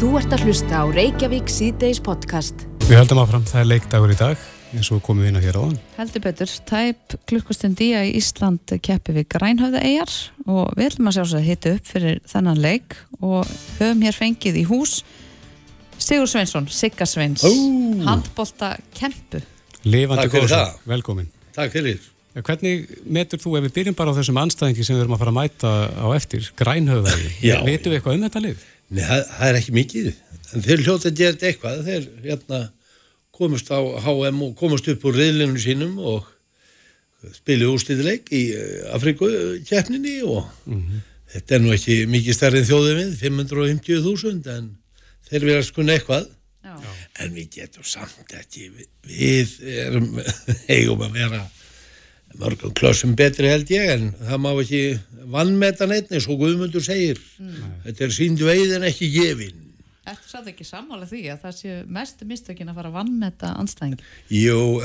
Þú ert að hlusta á Reykjavík síðdeis podcast. Við höldum áfram, það er leikdagur í dag eins og komum við inn á hér á þann. Heldur betur, tæp klukkustund í að Ísland keppi við Grænhöfða eigjar og við ætlum að sjá svo að hitta upp fyrir þennan leik og höfum hér fengið í hús Sigur Sveinsson, Sigga Sveins, Ó. handbólta kempu. Góðsson, það. velkomin. Takk fyrir. Hvernig metur þú ef við byrjum bara á þessum anstæðingi sem við erum að fara að mæta á eftir, grænhöfðagi? Já. Vitum við eitthvað um þetta lið? Nei, það, það er ekki mikið. En þeir hljóta að gera þetta eitthvað. Þeir hérna, komust á HM og komust upp úr riðlinu sínum og spilu úrslitileik í Afriku keppninni og þetta er nú ekki mikið stærri en þjóðið við, 550.000 en þeir verða skunni eitthvað. Já. En við getum samt ekki, við, við erum, eigum að vera mörgum klössum betri held ég en það má ekki vannmeta neitt eins og Guðmundur segir. Þetta er sínd veið en ekki gefin. Ertu satt ekki sammála því að það séu mestu mistökin að fara að vannmeta anstæðing? Jú,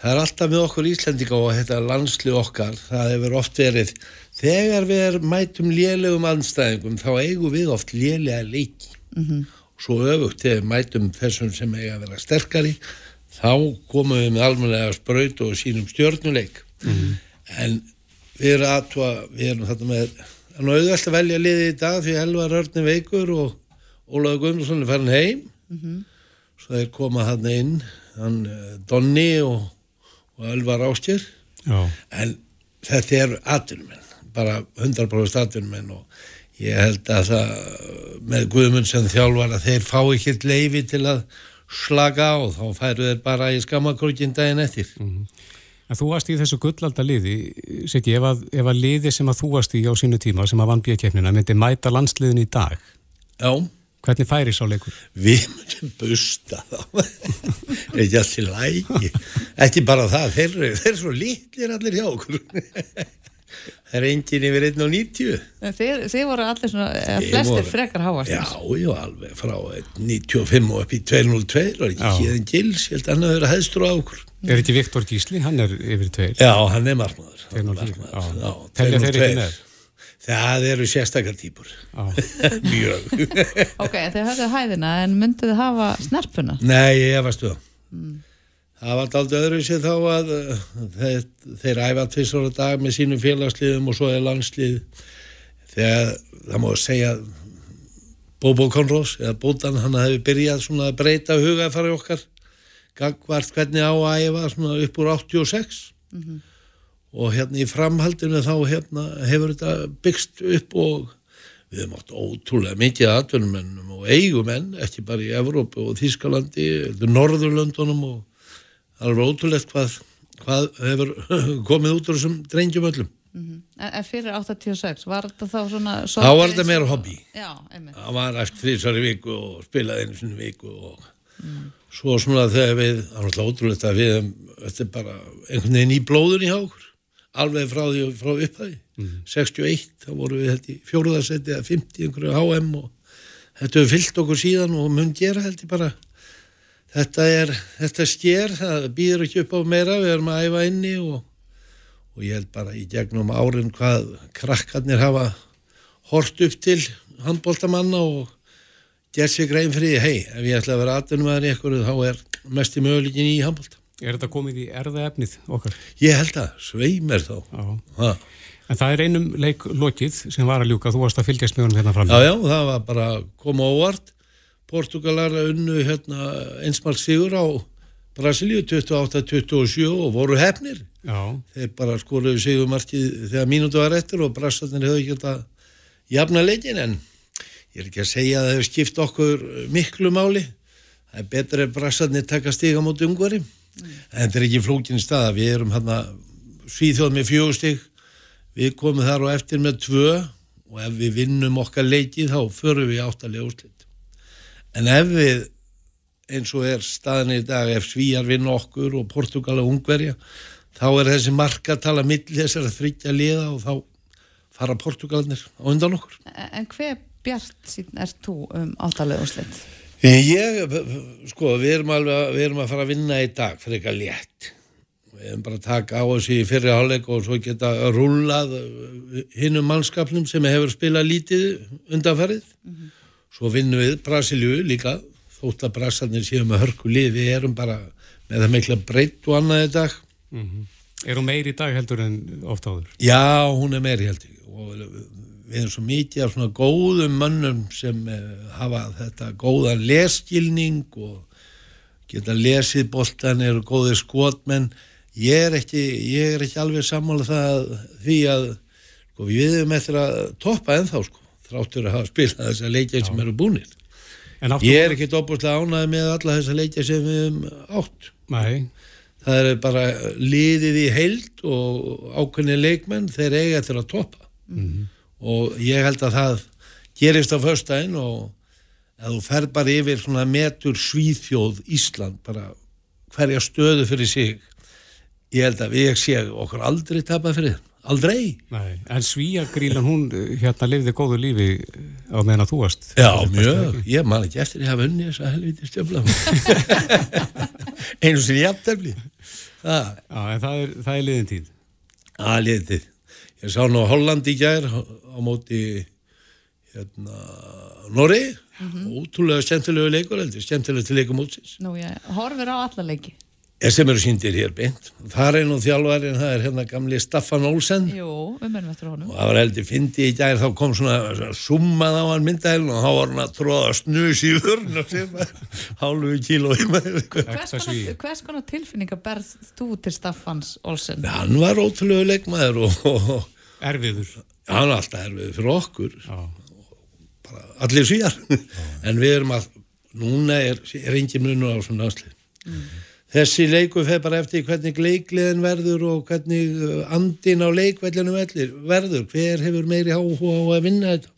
það er alltaf með okkur Íslandika og þetta landsli okkar, það hefur oft verið, þegar við er, mætum lélegum anstæðingum þá eigum við oft lélega leiki. -hmm. Svo öfugt þegar við mætum þessum sem eiga að vera sterkari, þá komum við með almenlega spraut og sínum stjórnuleik. En við erum aðtúa, við erum þetta með, það er nú auðvelt að velja liðið í dag því Elvar Örni veikur og Ólaður Guðmundsson er farin heim. Svo þeir koma hann inn hann eh, Donni og, og Ölvar Ástjör Já. en þetta eru atvinnumenn bara 100% atvinnumenn og ég held að það með Guðmund sem þjálfar að þeir fá ekki leifi til að slaka á þá færu þeir bara í skammakrókin daginn eftir En þú varst í þessu gullalda liði, Siggi, ef að, ef að liði sem að þú varst í á sínu tíma sem að vann bíakefnina myndi mæta landsliðin í dag, Já, hvernig færi sá leikur? við myndum busta þá. Ekki allt í lægi ekki bara það, þeir, eru- þeir eru svo litlir allir hjá okkur það er enginn yfir 1.90 Þið, þið voru allir svona, eða flestir voru- frekar háast. Já, já, alveg frá 95 og upp í 202 og ekki Já. síðan gils, ég held að hann að vera hæðstur á okkur. Er ekki Viktor Gísli, hann er yfir tveir. Já, hann er markmaður. hann 204, markmaður, já. já, Telja þeir 202. ekki með? Það eru sérstakar típur. Já. Mjög. Ok, þið höfðu hæðina en mynduðu hafa snerpuna? Nei, ég efast þú. Það var aldrei öðru sér þá að uh, þeir, þeir æfa tvisar á dag með sínum félagsliðum og svo er landslið. Þegar það má segja Bobo Conrós eða Bótan hann hefði byrjað svona að breyta hugafari okkar gagvart hvernig á að æfa svona upp úr 86 og hérna í framhaldinu þá hérna hefur þetta byggst upp og við hefum átt ótrúlega mikið atvinnumennum og eigumenn, ekki bara í Evrópu og Þískalandi, Norðurlöndunum og alveg ótrúlegt hvað, hvað hefur komið út úr þessum drengjum öllum. En, en fyrir 86, var þetta þá svona... Þá var þetta meira hobby. Já, einmitt. Það var eftir þrísar í viku og spilaði einu sinni í viku og svo svona þegar við, það var alltaf ótrúlegt að við, þetta er bara einhvern veginn í blóðun í hákur, alveg frá því frá upphæði. 61, þá voru við held í fjóruðarsetti eða 50 einhverju HM og þetta hefur fyllt okkur síðan og mun gera held ég bara þetta er, þetta sker, það býður ekki upp á meira, við erum að æfa inni og, og ég held bara í gegnum árin hvað krakkarnir hafa hort upp til handbóltamanna og gert sér grein fyrir hei, ef ég ætla að vera atvinnumæður í eitthvað þá er mest í möguleikin í handbólta. Er þetta komið í erðaefnið okkar? Ég held að, sveimir þá. Já. Ha. En það er einum leik lokið sem var að ljúka, þú varst að fylgjast með honum hérna fram. Já, já, það var bara koma óvart. Portugalar unnu hérna, einsmark sigur á Brasilíu 28-27 og voru hefnir. Já, Þeir bara skoruðu sigumarkið þegar mínútu var eftir og Brassarnir hefðu ekki þetta jafna leikin en ég er ekki að segja að það hefur skipt okkur miklu máli. Það er betur ef Brassarnir taka stiga múti ungvari. En þetta er ekki flókin staða. Við erum hérna svíþjóð með fjögustig. Við komum þar og eftir með tvö og ef við vinnum okkar leikið þá förum við áttalega úrslit. En ef við eins og er staðin í dag ef Svíjar vinna okkur og Portugal og Ungverja þá er þessi markatala milli þessar að þryggja liða og þá fara Portugalarnir á undan okkur. En hver bjart sín er þú um áttalega úrslit? Ég, sko, við erum alveg við erum að fara að vinna í dag fyrir eitthvað létt. Við erum bara að taka á þessu í fyrri hálfleik og svo geta rúlað hinnum mannskapnum sem hefur spilað lítið undanfarið. Svo vinnum við Brasilíu líka þótt að Brasilíu séum með hörku lið við erum bara með það mikla breytt og annað í dag. Er hún meir í dag heldur en oft áður? Já, hún er meiri held ég. Og við erum svo mikið af svona góðum mönnum sem uh, hafa þetta góðan leskilning og geta lesið boltan eru góðir skotmenn. Ég er ekki, ég er ekki alveg sammála það því að sko, við erum eftir að toppa ennþá sko, þráttur að hafa spilað þessar leikja sem eru áttu... ég er ekki opuslega ánæði með alla þessar leikja sem við erum átt. Nei, það er bara liðið í heild og ákveðni leikmenn þeir eiga eftir að toppa. Og ég held að það gerist á föstudaginn og að þú fer bara yfir svona metur Svíþjóð Ísland bara hverja stöðu fyrir sig ég held að við sé okkur aldrei tapa fyrir þeim. Aldrei. Nei. En Svíagrílan, hún hérna lifði góðu lífi á meðan að þú varst. Já, mjög, ég man ekki eftir ég hafa unni þess að helviti stjöfla einu sem ég aftefli það. Já, en það er, það er liðin tíð. aðliðið ég sá nú Holland í gær á móti hérna Norri ótrúlega skemmtilegu leikur heldur, skemmtilegu til leikum mótsins. Nú, ég horfir á alla leiki. Sem eru síndir hér beint. Þar er nú þjálfarinn, það er hérna gamli Staffan Olsen. Jú, og það var heldur fyndi í gær þá kom svona, svona summað á hann myndælun og þá var hann að tróða snus í vörn og sem hálfu kíló í maður. Hvers konar, hvers konar tilfinningar berð þú til Staffans Olsen? hann var ótrúlegu leikmaður og, og, Erfiður. hann var alltaf erfið fyrir okkur. Bara allir svíjar en við erum að núna er, er engin munur á svona náslið þessi leiku fer bara eftir hvernig leikliðin verður og hvernig uh, andin á leikvellinu verður, hver hefur meiri áhuga á að vinna þetta?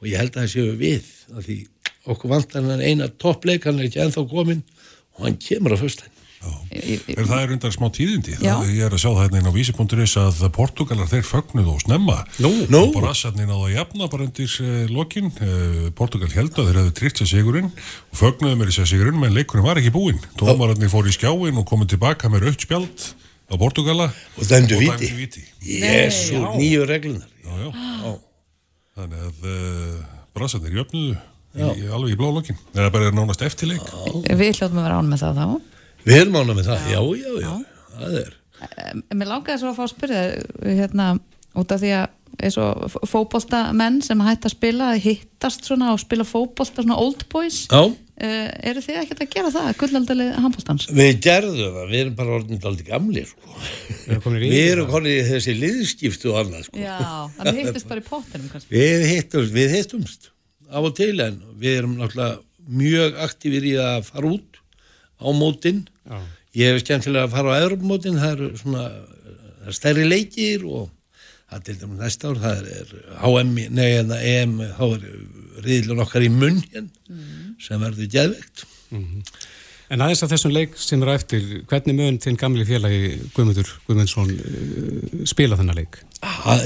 Og ég held að það séu við af því okkur vantar hann eina toppleik hann er ekki ennþá kominn og hann kemur á föstæn Er það er undar smá tíðindi? Það, ég er að sjá það hérna inn á vísi.is að Portugalar þeir fögnuðu og snemma Nú, Nú, og brassarnir náðu að jafna bara undir uh, lokin. Uh, Portugal held að þeir hefðu tryggt sér sigurinn og fögnuðu með sér sigurinn menn leikurinn var ekki búinn. Tómararnir fór í skjáin og komið tilbaka með rautt spjald á Portugala og dæmdu viti víti. Jésu, nýju reglunar Já, já. Þannig að uh, brassarnir jöfnuðu í, alveg í blá lokin. Það er bara nánast eftirleik. Við hljóðum að vera án með það þá. Við erum ánað með það, já, já, já, það er mér langaði svo að fá að spyrja hérna, út af því að eins og fótbolta menn sem hætta að spila hittast svona og spila fótbolta svona old boys já, uh, eru þið ekkert að gera það, gullaldalið handboltans? við gerðum það, við erum bara orðin aldrei gamlir sko. við erum komin í Við erum konið í þessi liðskiptu og annað sko. Já, þannig hittist bara í pottinum kannski. Við hittumst, við hittumst af og til en við erum náttúrulega mjög aktífir í að fara út á mótin. Já. Ég hef skemmtilega að fara á Evropamótin, það eru svona það er stærri leikir og það er til dæmis næsta ár, það er HM, nei, en EM, þá er riðlun okkar í munn sem verður geðvegt. En aðeins að þessum leik sem eru eftir, hvernig mun þinn gamli félagi Guðmundur Guðmundsson uh, spila þennan leik? Ha,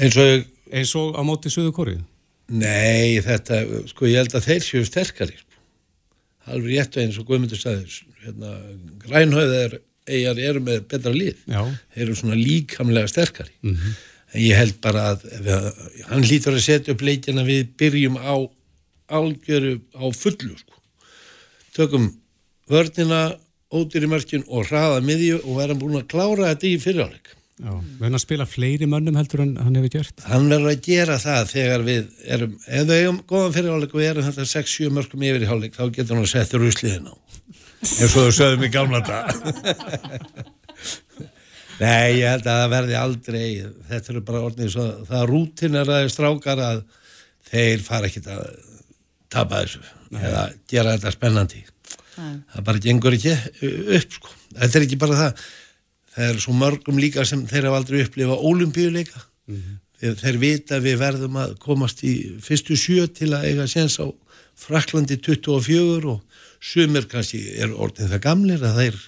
eins og Eins og á móti Suðu Kórið? Nei, þetta, sko, ég held að þeir séu sterkari. Alveg rétt eins og Guðmundur sagði, hérna, grænhauðar eigar eru með betra. Þeir eru svona líkamlega sterkari. En ég held bara að við, hann hlýtur að setja upp leikina við byrjum á algjöru á fullu, sko. Tökum vörnina, ódýri mörkin og hraða miðju og verðum búin að klára þetta í fyriráleik. Já. Við hann að spila fleiri mönnum heldur en hann hefur gert? hann verður að gera það þegar við erum, ef við eigum góðan fyrirháleik og við erum þetta 6-7 mörgum yfir í háleik þá getur hann að setja rúsliðin á eins og þau sögðum í gamla dag Nei, ég held að það verði aldrei þetta eru bara orðnið svo það rútin er að strákar að þeir fara ekki að tapa þessu eða gera þetta spennandi Nei. það bara gengur ekki upp sko. þetta er ekki bara það það er svo mörgum líka sem þeir hafa aldrei upplifa ólimpíuleika þeir, þeir vita við verðum að komast í fyrstu sjö til að eiga séns á Fraklandi 24 og sumir kannski er orðin það gamlir að þeir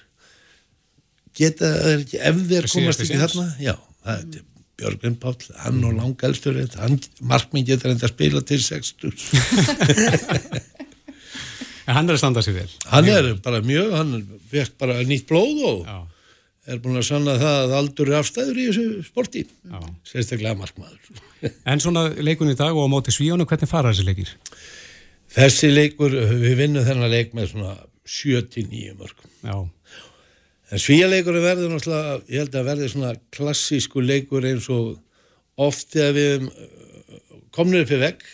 geta þeir ekki ef þeir komast ekki þarna já, það er Björgvin Páll, hann og langelstur hann, markminn getur enda að spila til 60 En hann er að standa sig vel. hann er bara mjög, hann vekk bara nýtt blóð og Já. Er búin að sanna það að aldur er afstæður í þessu sporti. Þessi leikur, við vinnum þennan leik með svona 79 mörgum. Já, En svíjarleikur verður náttúrulega, ég held að verður svona klassísku leikur eins og oft þegar við uh, komnum upp í vegg,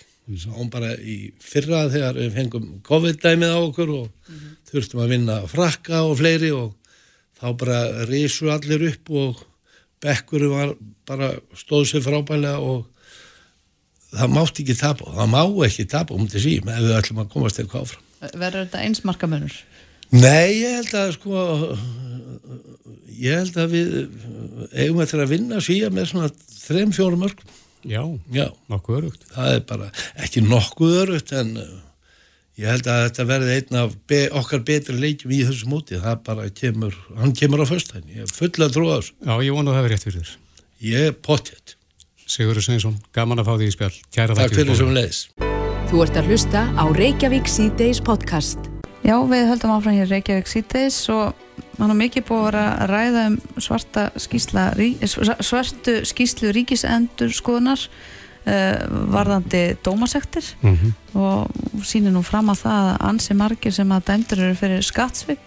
sáum bara í fyrra þegar við fengum COVID-dæmið á okkur og þurftum að vinna frakka og fleiri og þá bara risu allir upp og bekkurum var bara stóð sér frábælega og það mátti ekki tapa og það má ekki tapa um til síðan ef við ætlum að komast eitthvað áfram. Verður þetta einsmarkamönur? Nei, ég held að sko ég held að við eigum eftir að vinna svíja með svona þrem fjórum mörgum. já, Já, nokkuð örugt. það er bara ekki nokkuð örugt en ég held að þetta verði einn af be okkar betri leikjum í þessu móti. Það bara kemur, hann kemur á föstæðin. Ég er full að trúa þessu. Já, ég vona að það verði rétt fyrir þér. Ég er pottet. Sigurður Sveinsson, gaman að fá því í spjall. Kæra Takk fyrir sem leiðis. Þú ert að hlusta á Reykjavík síðdeis podcast. Já, við höldum áfram hér Reykjavík síðdeis og mann er mikið búið að ræða um svarta skísla, svartu skíslu ríkisendur skoðunar varðandi dómasektir Mhm. og sýnir nú fram að það að ansi margir sem að dæmdur eru fyrir skattsvik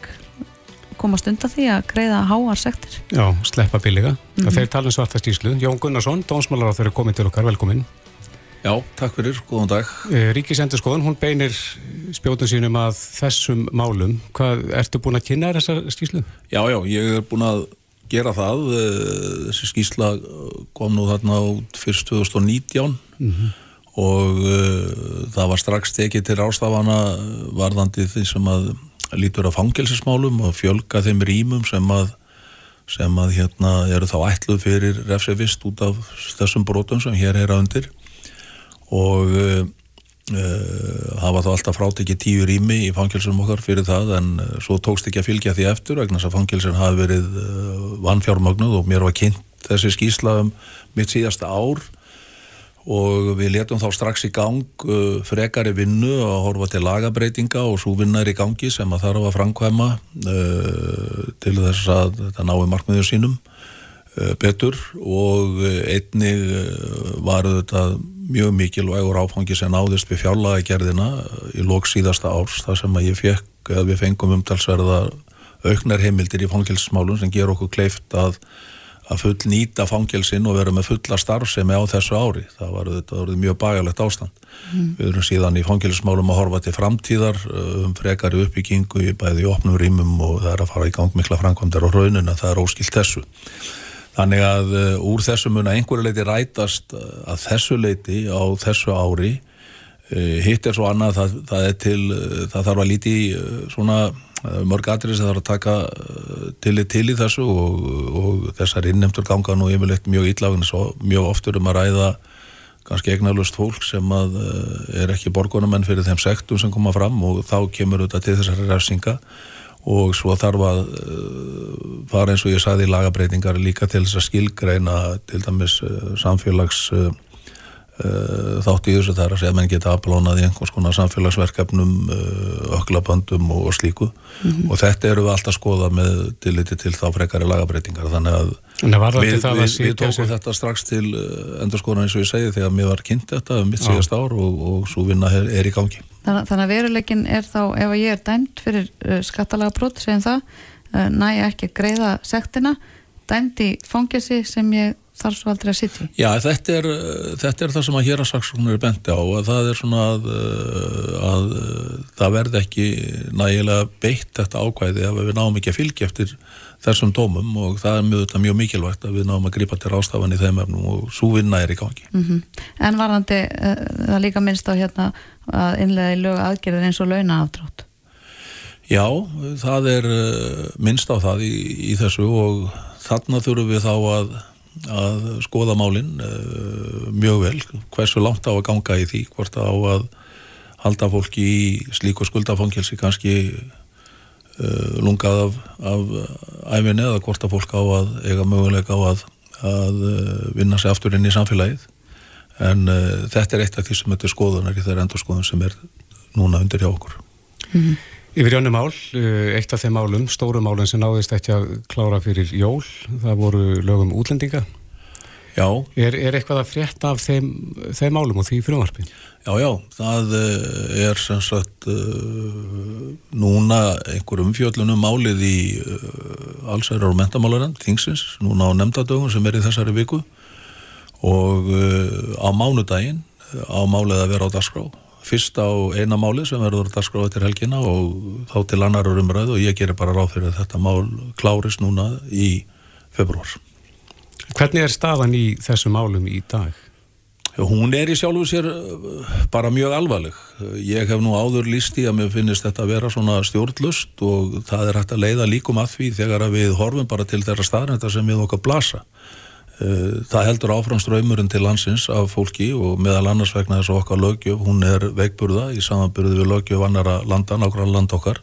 komast undan því að greiða háar sektir. Já, sleppa billiga. Mm Mhm. Þeir tala um svarta stíslu. Jón Gunnarsson, dónsmálar á þeirra komið til okkar, velkomin. Já, takk fyrir, góðan dag. Ríkisendur skoðun, hún beinir spjótum sínum að þessum málum. Hvað, ertu búin að kynna þér þessa stíslu? Já, já, ég er búin að gera það. eh, Þessi skýrsla kom nú þarna út fyrst 2019 og uh, það var strax tekið til ástafana varðandi því sem að lítur að fangelsismálum og fjölga þeim rýmum sem að sem að hérna eru þá ætluð fyrir refsevist út af þessum brotum sem hér er að undir og uh, hafa þá alltaf frátekið tíu rými í fangilsum okkar fyrir það en uh, svo tókst ekki að fylgja því eftir vegna þess að fangilsin hafi verið uh, vannfjármögnuð og mér var kynnt þessi skýsla um mitt síðasta ár. Og við letum þá strax í gang frekari vinnu að horfa til lagabreitinga og svo vinna er í gangi sem að þarf að framkvæma til þess að þetta nái markmiður sínum betur. Og einnig uh, var þetta mjög mikilvægur áfangi sem náðist við fjárlagagerðina uh, í lók síðasta árs þar sem að ég fekk, eða við fengum umtalsverða auknar heimildir í fangilsmálum sem ger okkur kleift að að full nýta fangelsin og vera með fulla starfsemi á þessu ári. Það var þetta orðið mjög bagalegt ástand. Við erum síðan í fangelsmálum að horfa til framtíðar um frekari uppbyggingu í bæði í opnum rýmum og það er að fara í gang mikla framkvæmdar á raunina, það er óskilt þessu. Þannig að uh, úr þessu mun að einhverju leiti rætast uh, að þessu leiti á þessu ári uh, hitt er svo annað það, það er til, það þarf að líti svona mörg atrið sem þarf að taka til, til í þessu og, og þessar innemtur ganga nú yfirleitt mjög ítláfinn svo mjög oftur um að ræða kannski eignalust fólk sem að er ekki borgunumenn fyrir þeim sektum sem koma fram og þá kemur þetta til þessari refsinga og svo þarf að uh, fara eins og ég sagði lagabreitingar líka til þess að skilgreina til dæmis uh, samfélags uh, þátt í þessu. Þar að segja að menn geta aflónað í einhvers konar samfélagsverkefnum öklaböndum og, slíku. Og þetta eru við alltaf að skoða með tilliti til þá frekari lagabreitingar þannig að við, við, við tókum þetta strax til uh, endurskoðan eins og ég segi þegar mér var kynnt þetta um mitt síðast ár og, og svo vinna er, er í gangi Þannig, þannig að veruleikin er þá, ef að ég er dæmt fyrir uh, skattalega brot, segjum það, uh, næ ég ekki að greiða sektina, dæmt í fangesi sem ég þarf svo aldrei að sitja. Já, þetta er, uh, þetta er það sem að hér að saksóknur er benti á að það er svona að, að það verði ekki nægilega beitt þetta ákvæði ef við náum ekki að fylgja eftir þessum dómum og það er mjög, mjög mikilvægt að við náum að grípa til rástafan í þeim efnum og svo vinna er í gangi. Mm En varðandi, það líka minnst á hérna að innlega í lög aðgerðir eins og launaafdrátt. Já, það er uh, minnst á það í, í þessu og þarna þurfum við þá að, að skoða málinn uh, mjög vel, hversu langt á að ganga í því, hvort á að halda fólki í slíku skuldafangilsi kannski uh, lungað af, af æfinni eða hvort að fólk á að eiga möguleika á að, að vinna sig aftur inn í samfélagið en uh, þetta er eitt af því sem þetta er skoðunar í þeirra endurskoðun sem er núna undir hjá okkur. Yfir í önnu mál, uh, eitt af þeim málum, stóru málum sem náðist ekki að klára fyrir jól, það voru lögum útlendinga. Já, Er, er eitthvað að frétta af þeim, þeim málum og því frumvarpi? já, já, það eh, er sem sagt uh, núna einhver umfjöllunum málið í uh, allsærar og mentamálarend, þingsins, núna á nefndadögun sem er í þessari viku og uh, á mánudaginn á málið að vera á dagskrá fyrst á eina máli sem verður á dagskrá eftir helgina og þá til annar umræðu og ég gerir bara ráð fyrir að þetta mál klárist núna í februar. Hvernig er staðan í þessum málum í dag? Hún er í sjálfu sér uh, bara mjög alvarleg. Ég hef nú áður líst í að mér finnist þetta að vera svona stjórnlust og það er hægt að leiða líkum að því þegar að við horfum bara til þeirra staðnættar sem við okkar blasa. Uh, Það heldur áfram ströymurinn til landsins af fólki og meðal annars vegna þess að okkar lögjöf, hún er veikburða í samanburði við lögjöf annara landa, nákvæmlega land okkar.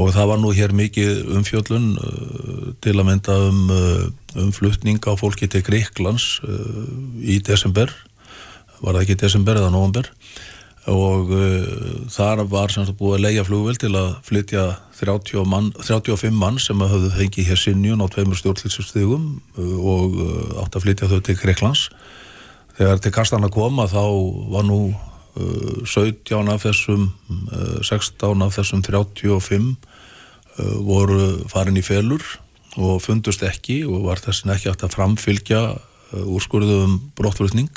Og það var nú hér mikið umfjöllun uh, til að mynda um, uh, um flutning á fólki til Greiklands í desember. Var það ekki desember eða november og uh, þar var sem sagt búið að leia flugvel til að flytja 30 mann, 35 mann sem að höfðu fengið hér sinjun á tveimur stjórnlýtsugstígum uh, og uh, átt að flytja þau til Greiklands þegar til kastana koma þá var nú uh, 17 af þessum uh, 16 af þessum 35 uh, voru farin í felur og fundust ekki og var þessin ekki hægt að framfylgja uh, úrskurðu um brottflutning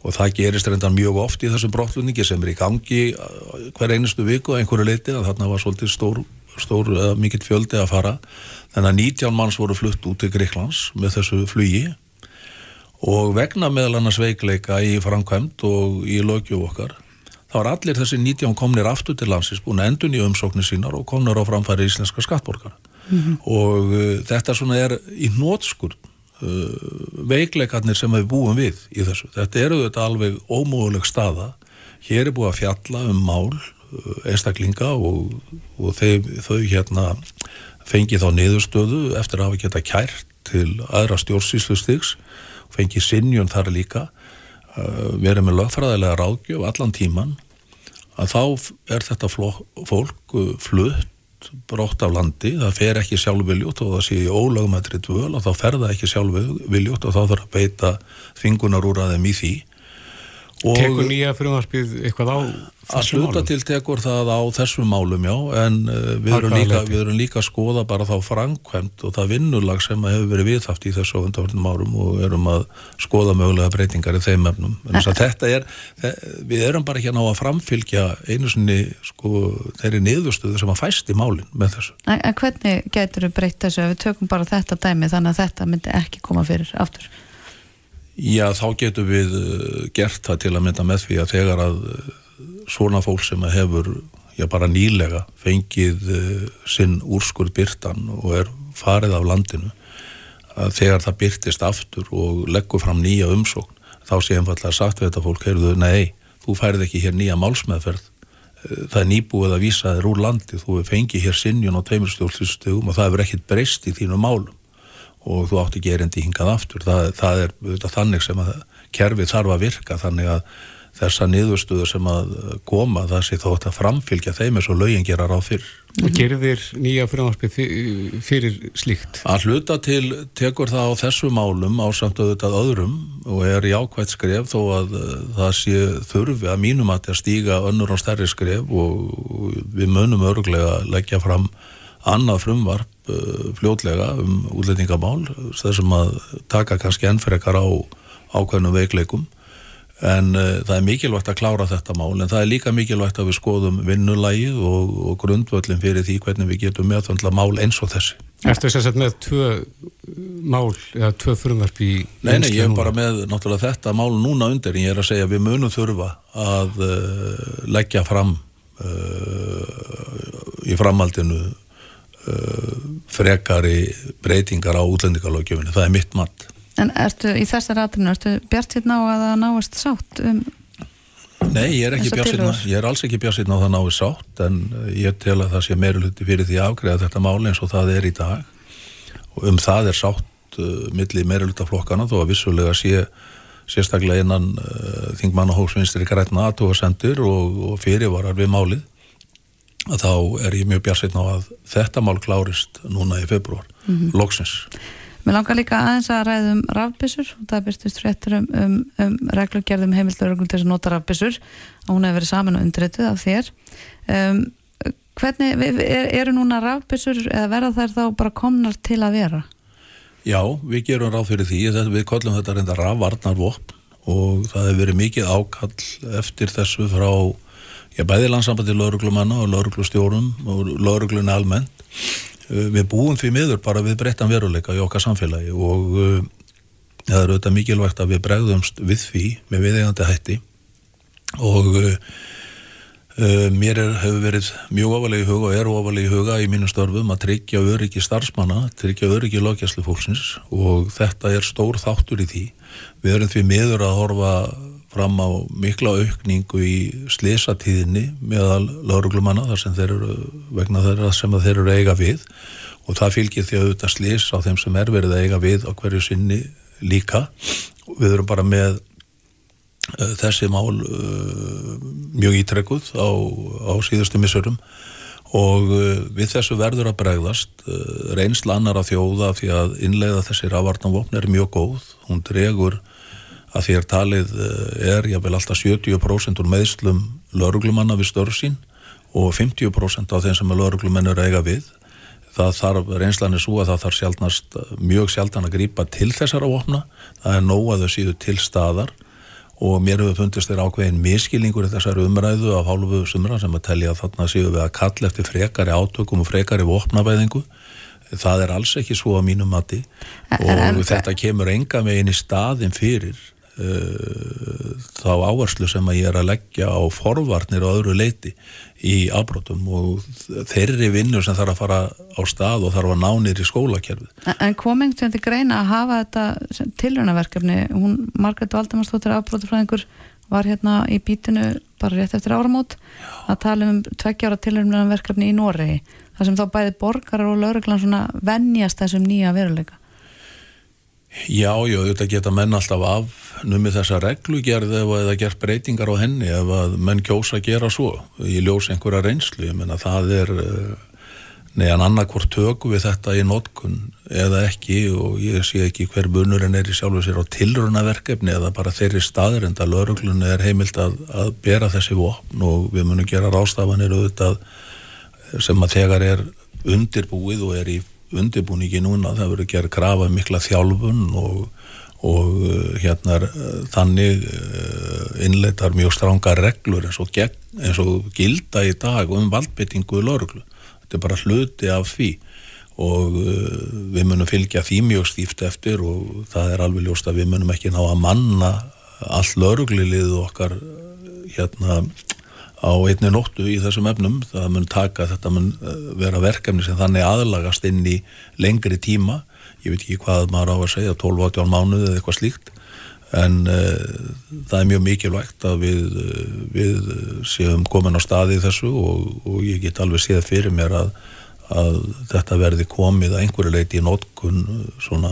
og það gerist reyndan mjög oft í þessum brottflutningi sem er í gangi uh, hver einustu viku að einhverju leiti að þarna var svolítið stór, stór uh, mikill fjöldi að fara. Þannig að 19 manns voru flutt út til Greiklands með þessu flugi. Og vegna meðal annars veikleika í framkvæmt og í lögjöf okkar þá er allir þessi 19 komnir aftur til landsins búin að endun í umsóknir sínar og komnir á framfæri íslenska skattborgar og uh, þetta svona er í nótskurn uh, veikleikarnir sem við búum við í þessu. Þetta eru þetta alveg ómöguleg staða. Hér er búið að fjalla um mál uh, einstaklinga og, og þau, þau hérna fengi þá niðurstöðu eftir að hafa geta kært til aðra stjórnsýslustiks fengi sinjun þar líka uh, verið með lögfræðilega ráðgjöf allan tíman að þá er þetta fólk uh, flutt brótt af landi, það fer ekki sjálfviljút og það sé í ólögumættri dvöl og þá fer það ekki sjálfviljút og þá þarf að beita þingunar úr að þeim í því Tekur nýja frumvarpið eitthvað á að þessum málum? til tekur það á þessum málum já, en uh, við, erum líka, við erum líka að skoða bara þá framkvæmt og það vinnulag sem að hefur verið viðhaft í þessu undanvartum árum og erum að skoða mögulega breytingar í þeim efnum en þess að þetta er, við erum bara ekki að ná að framfylgja einu sinni sko, þeirri niðurstöðu sem að fæst í málin með þessu. En, en hvernig gætur við breytt þessu ef við tökum bara þetta dæmi þannig að þetta myndi ekki koma fyrir aftur? Já, þá getum við uh, gert það til að mynda með því að þegar að uh, svona fólk sem hefur já, bara nýlega fengið uh, sinn úrskur byrtan og er farið af landinu að þegar það byrtist aftur og leggur fram nýja umsókn þá sé einfallega sagt við þetta fólk heyrðu, nei, þú færið ekki hér nýja málsmeðferð. Það er nýbúið að vísa þér úr landi þú fengið hér sinjun á tveimur stjórnlýstegum og það hefur ekkit breyst í þínum málum og þú átti gerindi hingað aftur það, það er auðvitað þannig sem að kerfið þarf að virka þannig að þessa niðurstöður sem að koma það sé þótt að framfylgja þeim eins og lögin gera ráð fyrr. Og gerðir nýja frumvarpið fyr- fyrir slíkt? Að hluta til tekur það á þessu málum á samt auðvitað öðrum og er jákvægt skref þó að uh, það sé þurfi að mínum að stíga önnur og stærri skref og við munum örglega leggja fram annað frumvarp fljótlega um útlendingamál þessum að taka kannski ennfrekar á ákveðnum veikleikum en uh, það er mikilvægt að klára þetta mál en það er líka mikilvægt að við skoðum vinnulægið og, og grundvöllin fyrir því hvernig við getum meðföndla mál eins og þessi. Ertu þess að með tvö mál eða tvö frumvarp í Nei, nei, ég er bara með náttúrulega þetta mál núna undir en ég er að segja að við munum þurfa að uh, leggja fram uh, í framhaldinu uh, frekari breytingar á útlendingalógjöfinni, það er mitt mat. En ertu í þessar atrinu, ertu bjart hérna á að það náist sátt um Nei, ég er ekki björnsinn tillögur? ég er alls ekki björnsinn á það náðu sátt en ég tel að það sé meiri hluti fyrir því að afgreða þetta mál eins og það er í dag og um það er sátt uh, milli meiri hluta flokkana þó að vissulega sé sérstaklega innan uh, þingmannahóksvinstri grætna aðtóðasendur og, og fyrirvarar við málið að þá er ég mjög björnsinn á að þetta mál klárist núna í februar, loksins. Mér langar líka aðeins að ræða um rafbissur og það byrstust fréttur um, um, um reglugerðum heimilduröglum til þess að nota rafbissur og hún hefur verið saman og undrituð af þér. Um, Hvernig, er, eru núna rafbissur eða verða þær þá bara komnar til að vera? Já, við gerum ráð fyrir því við kollum þetta reynda rafvarnarvopn og það hefur verið mikið ákall eftir þessu frá já, bæði landsambandi lauruglumanna og lauruglustjórum og lauruglunni almennt Eh, við búum því miður bara við breyttan veruleika í okkar samfélagi og uh, það er auðvitað mikilvægt að við bregðumst við því með viðegandi hætti og uh, uh, mér er, hefur verið mjög ofalegi huga og er ofalegi huga í mínu störfum að tryggja öryggi starfsmanna, tryggja öryggi logjæslu fólksins og þetta er stór þáttur í því. Við erum því miður að horfa fram á mikla aukningu í slisatíðinni meðal lauruglumanna þar sem þeir eru vegna þeirra sem þeir eru eiga við. Og það fylgir því að auðvitað slis á þeim sem er verið að eiga við á hverju sinni líka. Við erum bara með uh, þessi mál uh, mjög ítrekkuð á, á síðustu missurum og uh, við þessu verður að bregðast. Reynsla annar að þjóða því að innleiða þessi rafarnavopn er mjög góð, hún dregur að því að talið eh, er jável alltaf 70% úr meðslum lauruglumanna við störf sín og 50% af þeim sem lauruglumenn eru eiga við. Það þarf, reynslan er svo að það þarf sjálfnast, mjög sjálfdan að grýpa til þessara vopna. Það er nóg að þau síðu til staðar og mér hefur fundist þér ákveðin miskilningur í þessari umræðu af hálfu sumra sem að tellja að þarna síðu við að kalla eftir frekari átökum og frekari vopnabæðingu. Það er alls ekki svo á mínum mati og þetta kemur enga megin í staðin fyrir þá áherslu sem að ég er að leggja á forvarnir og öðru leiti í afbrotum og þeirri vinnu sem þarf að fara á stað og þarf að ná nýri skólakerfið. En koming til þetta greina að hafa þetta tilrönaverkefni, hún Margret Valdemarsdóttir afbrotufræðingur var hérna í bítinu bara rétt eftir áramót að tala um tveggjára tilrönaverkefni í Noregi þar sem þá bæði borgarar og lauruglan svona vennjast þessum nýja veruleika. Já, já, þetta geta menn alltaf af numið þessa reglugerð ef það gert breytingar á henni ef að menn kjósa að gera svo í ljós einhverja reynslu, ég menna það er eh, neðan annarkvort tökum við þetta í notkun eða ekki og ég sé ekki hver bunurinn er í sjálfu sér á tilrunaverkefni eða bara þeirri staður en það lauruglunni er heimilt að, að bera þessi vopn og við munum gera rástafanir auðvitað sem að þegar er undirbúið og er í undirbúningi núna, það verður gerð grafa um mikla þjálfun og, og uh, hérna þannig uh, innleitar mjög stránga reglur eins og, gegn, eins og gilda í dag um valdbyttingu í lauruglu. Þetta er bara hluti af því og við munum fylgja því mjög stíft eftir og það er alveg ljóst að við munum ekki ná að manna all lauruglilið okkar hérna á einni nóttu í þessum efnum. Það mun taka, þetta mun eh, vera verkefni sem þannig aðlagast inn í lengri tíma, ég veit ekki hvað maður á að segja, 12-18 mánuði eða eitthvað slíkt. En uh, það er mjög mikilvægt að við, eh, við séum komin á staði þessu og, og ég get alveg séð fyrir mér að, að þetta verði komið að einhverju leiti í nótkun svona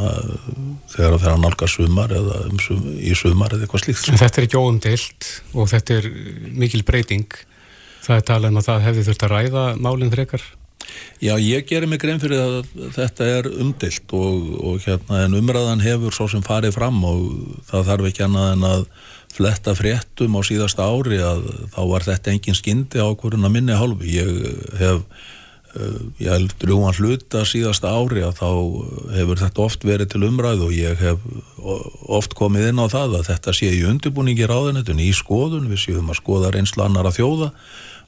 þegar það fer að nálga sumar eða um sum, í sumar eða eitthvað slíkt. En þetta er ekki óumdelt og þetta er mikil breyting. Það er talað um að það hefði þurft að ræða málinn frekar? Já, ég gerir mig grein fyrir að þetta er umdelt og, og hérna en umræðan hefur svo sem farið fram og það þarf ekki annað en að fletta fréttum á síðasta ári að þá var þetta engin skyndi á hverjuna minni hálfu. Ég hef ég held drúan hluta síðasta ári að þá hefur þetta oft verið til umræð og ég hef oft komið inn á það að þetta sé í undirbúningi ráðunetun í skoðun, við séum að skoða reynsla annar að þjóða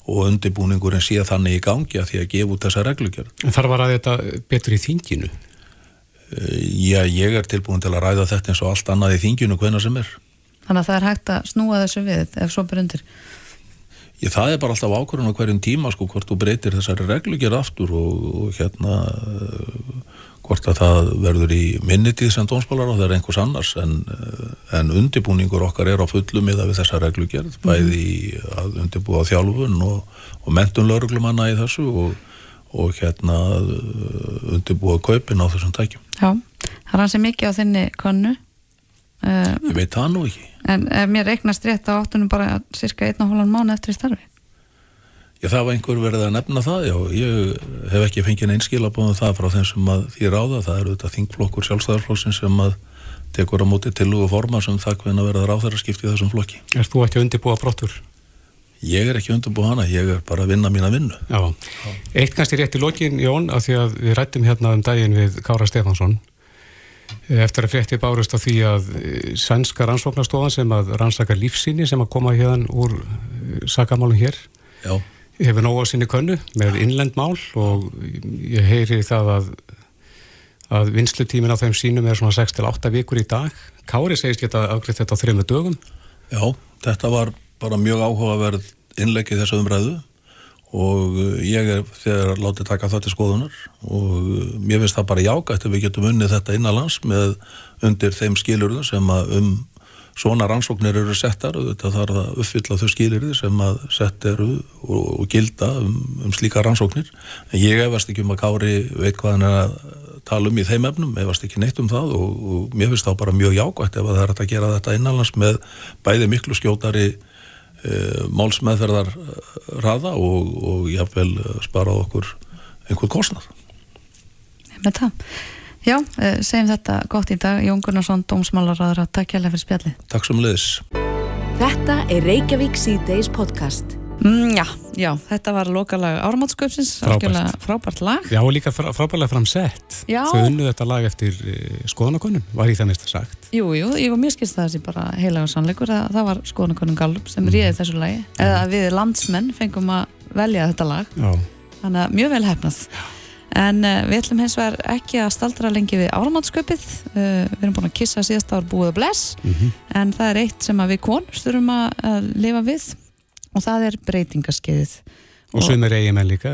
og undirbúningurinn sé þannig í gangi að því að gefa út þessa reglugjörn. En þarf að ræða þetta betur í þinginu? Eh, já, ég er tilbúin til að ræða þetta eins og allt annað í þinginu hvena sem er. Þannig að það er hægt að snúa þessu við ef svo byrjundir? Ég, það er bara alltaf ákvörðun á hverjum tíma sko hvort þú breytir þessari reglugjör aftur og, og hérna uh, hvort að það verður í minnitíð sem dónsbálar og það er einhvers annars en, uh, en undibúningur okkar er á fullu miða við þessa reglugjörð -hmm. bæði að undibúa þjálfun og, og mentun lauruglumanna í þessu og, og hérna uh, undibúa kaupin á þessum tækjum. Já, það er hansi mikið á þinni konnu. Ég veit það nú ekki En ef mér reiknast rétt á áttunum bara cirka einn og hólan mánu eftir starfi? Já, það var einhver verið að nefna það, já, ég hef ekki fengið einskilabóðum það frá þeim sem að því ráða, það eru þetta þingflokkur sjálfstæðarflokkin sem að tekur á móti til og forma sem það hvernig að verða ráðara skipt í þessum flokki. Er þú ekki að undirbúa brottur? Ég er ekki undirbúa hana, ég er bara að vinna mína vinnu. Já, eitt kannski rétt í lokin, Jón, af því að við rættum hérna um daginn við Kára Stefansson eftir að frétti bárust á því að sænska rannsóknarstofan sem að rannsaka lífsíni sem að koma hérna úr sakamálum hér Já hefur nógu á sinni könnu með innlend mál og ég heyri það að, að vinslutímin á þeim sínum er svona 6-8 vikur í dag. Kári segist geta afgriðt þetta á þrejum dögum. Já, þetta var bara mjög áhugaverð innleggið þessu umræðu og ég er þegar látið taka það til skoðunar. Og mér finnst það bara jágætt að við getum unnið þetta innanlands með undir þeim skilurðu sem að um svona rannsóknir eru settar. Og þetta þarf að uppfylla þau skilir sem að sett eru og, og gilda um, um slíka rannsóknir. En ég efast ekki um að Kári veit hvað hann er að tala um í þeim efnum efast ekki neitt um það. Og, og mér finnst það bara mjög jákvæmt ef það er að gera þetta innanlands með bæði miklu skjótari málsmeðferðar raða og, og jáfnvel sparað okkur einhver kostnað. Með það. Já, eh, segjum þetta gott í dag. Jón Gunnarsson, dómsmálaráður takk hjálpa fyrir spjalli Takk sem leðis Þetta er Reykjavík C-Days podcast mm, Já, já, þetta var lokalag Ármáttsköpsins, Frábært. frábært lag. Já, og líka frá, frábærlega framsett. Já. Þau unnu þetta lag eftir uh, skoðanakonun, var ég það mest að sagt. Jú, jú, ég var mjög skilst það þessi bara heilaga sannleikur að það var skoðanakonun Gallup sem mm. réði þessu lagi. Eða að við landsmenn fengum að velja þetta lag. Já, þannig að mjög vel hefnað en uh, við ætlum hins vegar ekki að staldra lengi við áramáttsköpið uh, við erum búin að kissa síðast ár búið og bless. Mhm. en það er eitt sem að við konur þurfum að, að lifa við og það er breytingaskeiðið og sumir eigimenn líka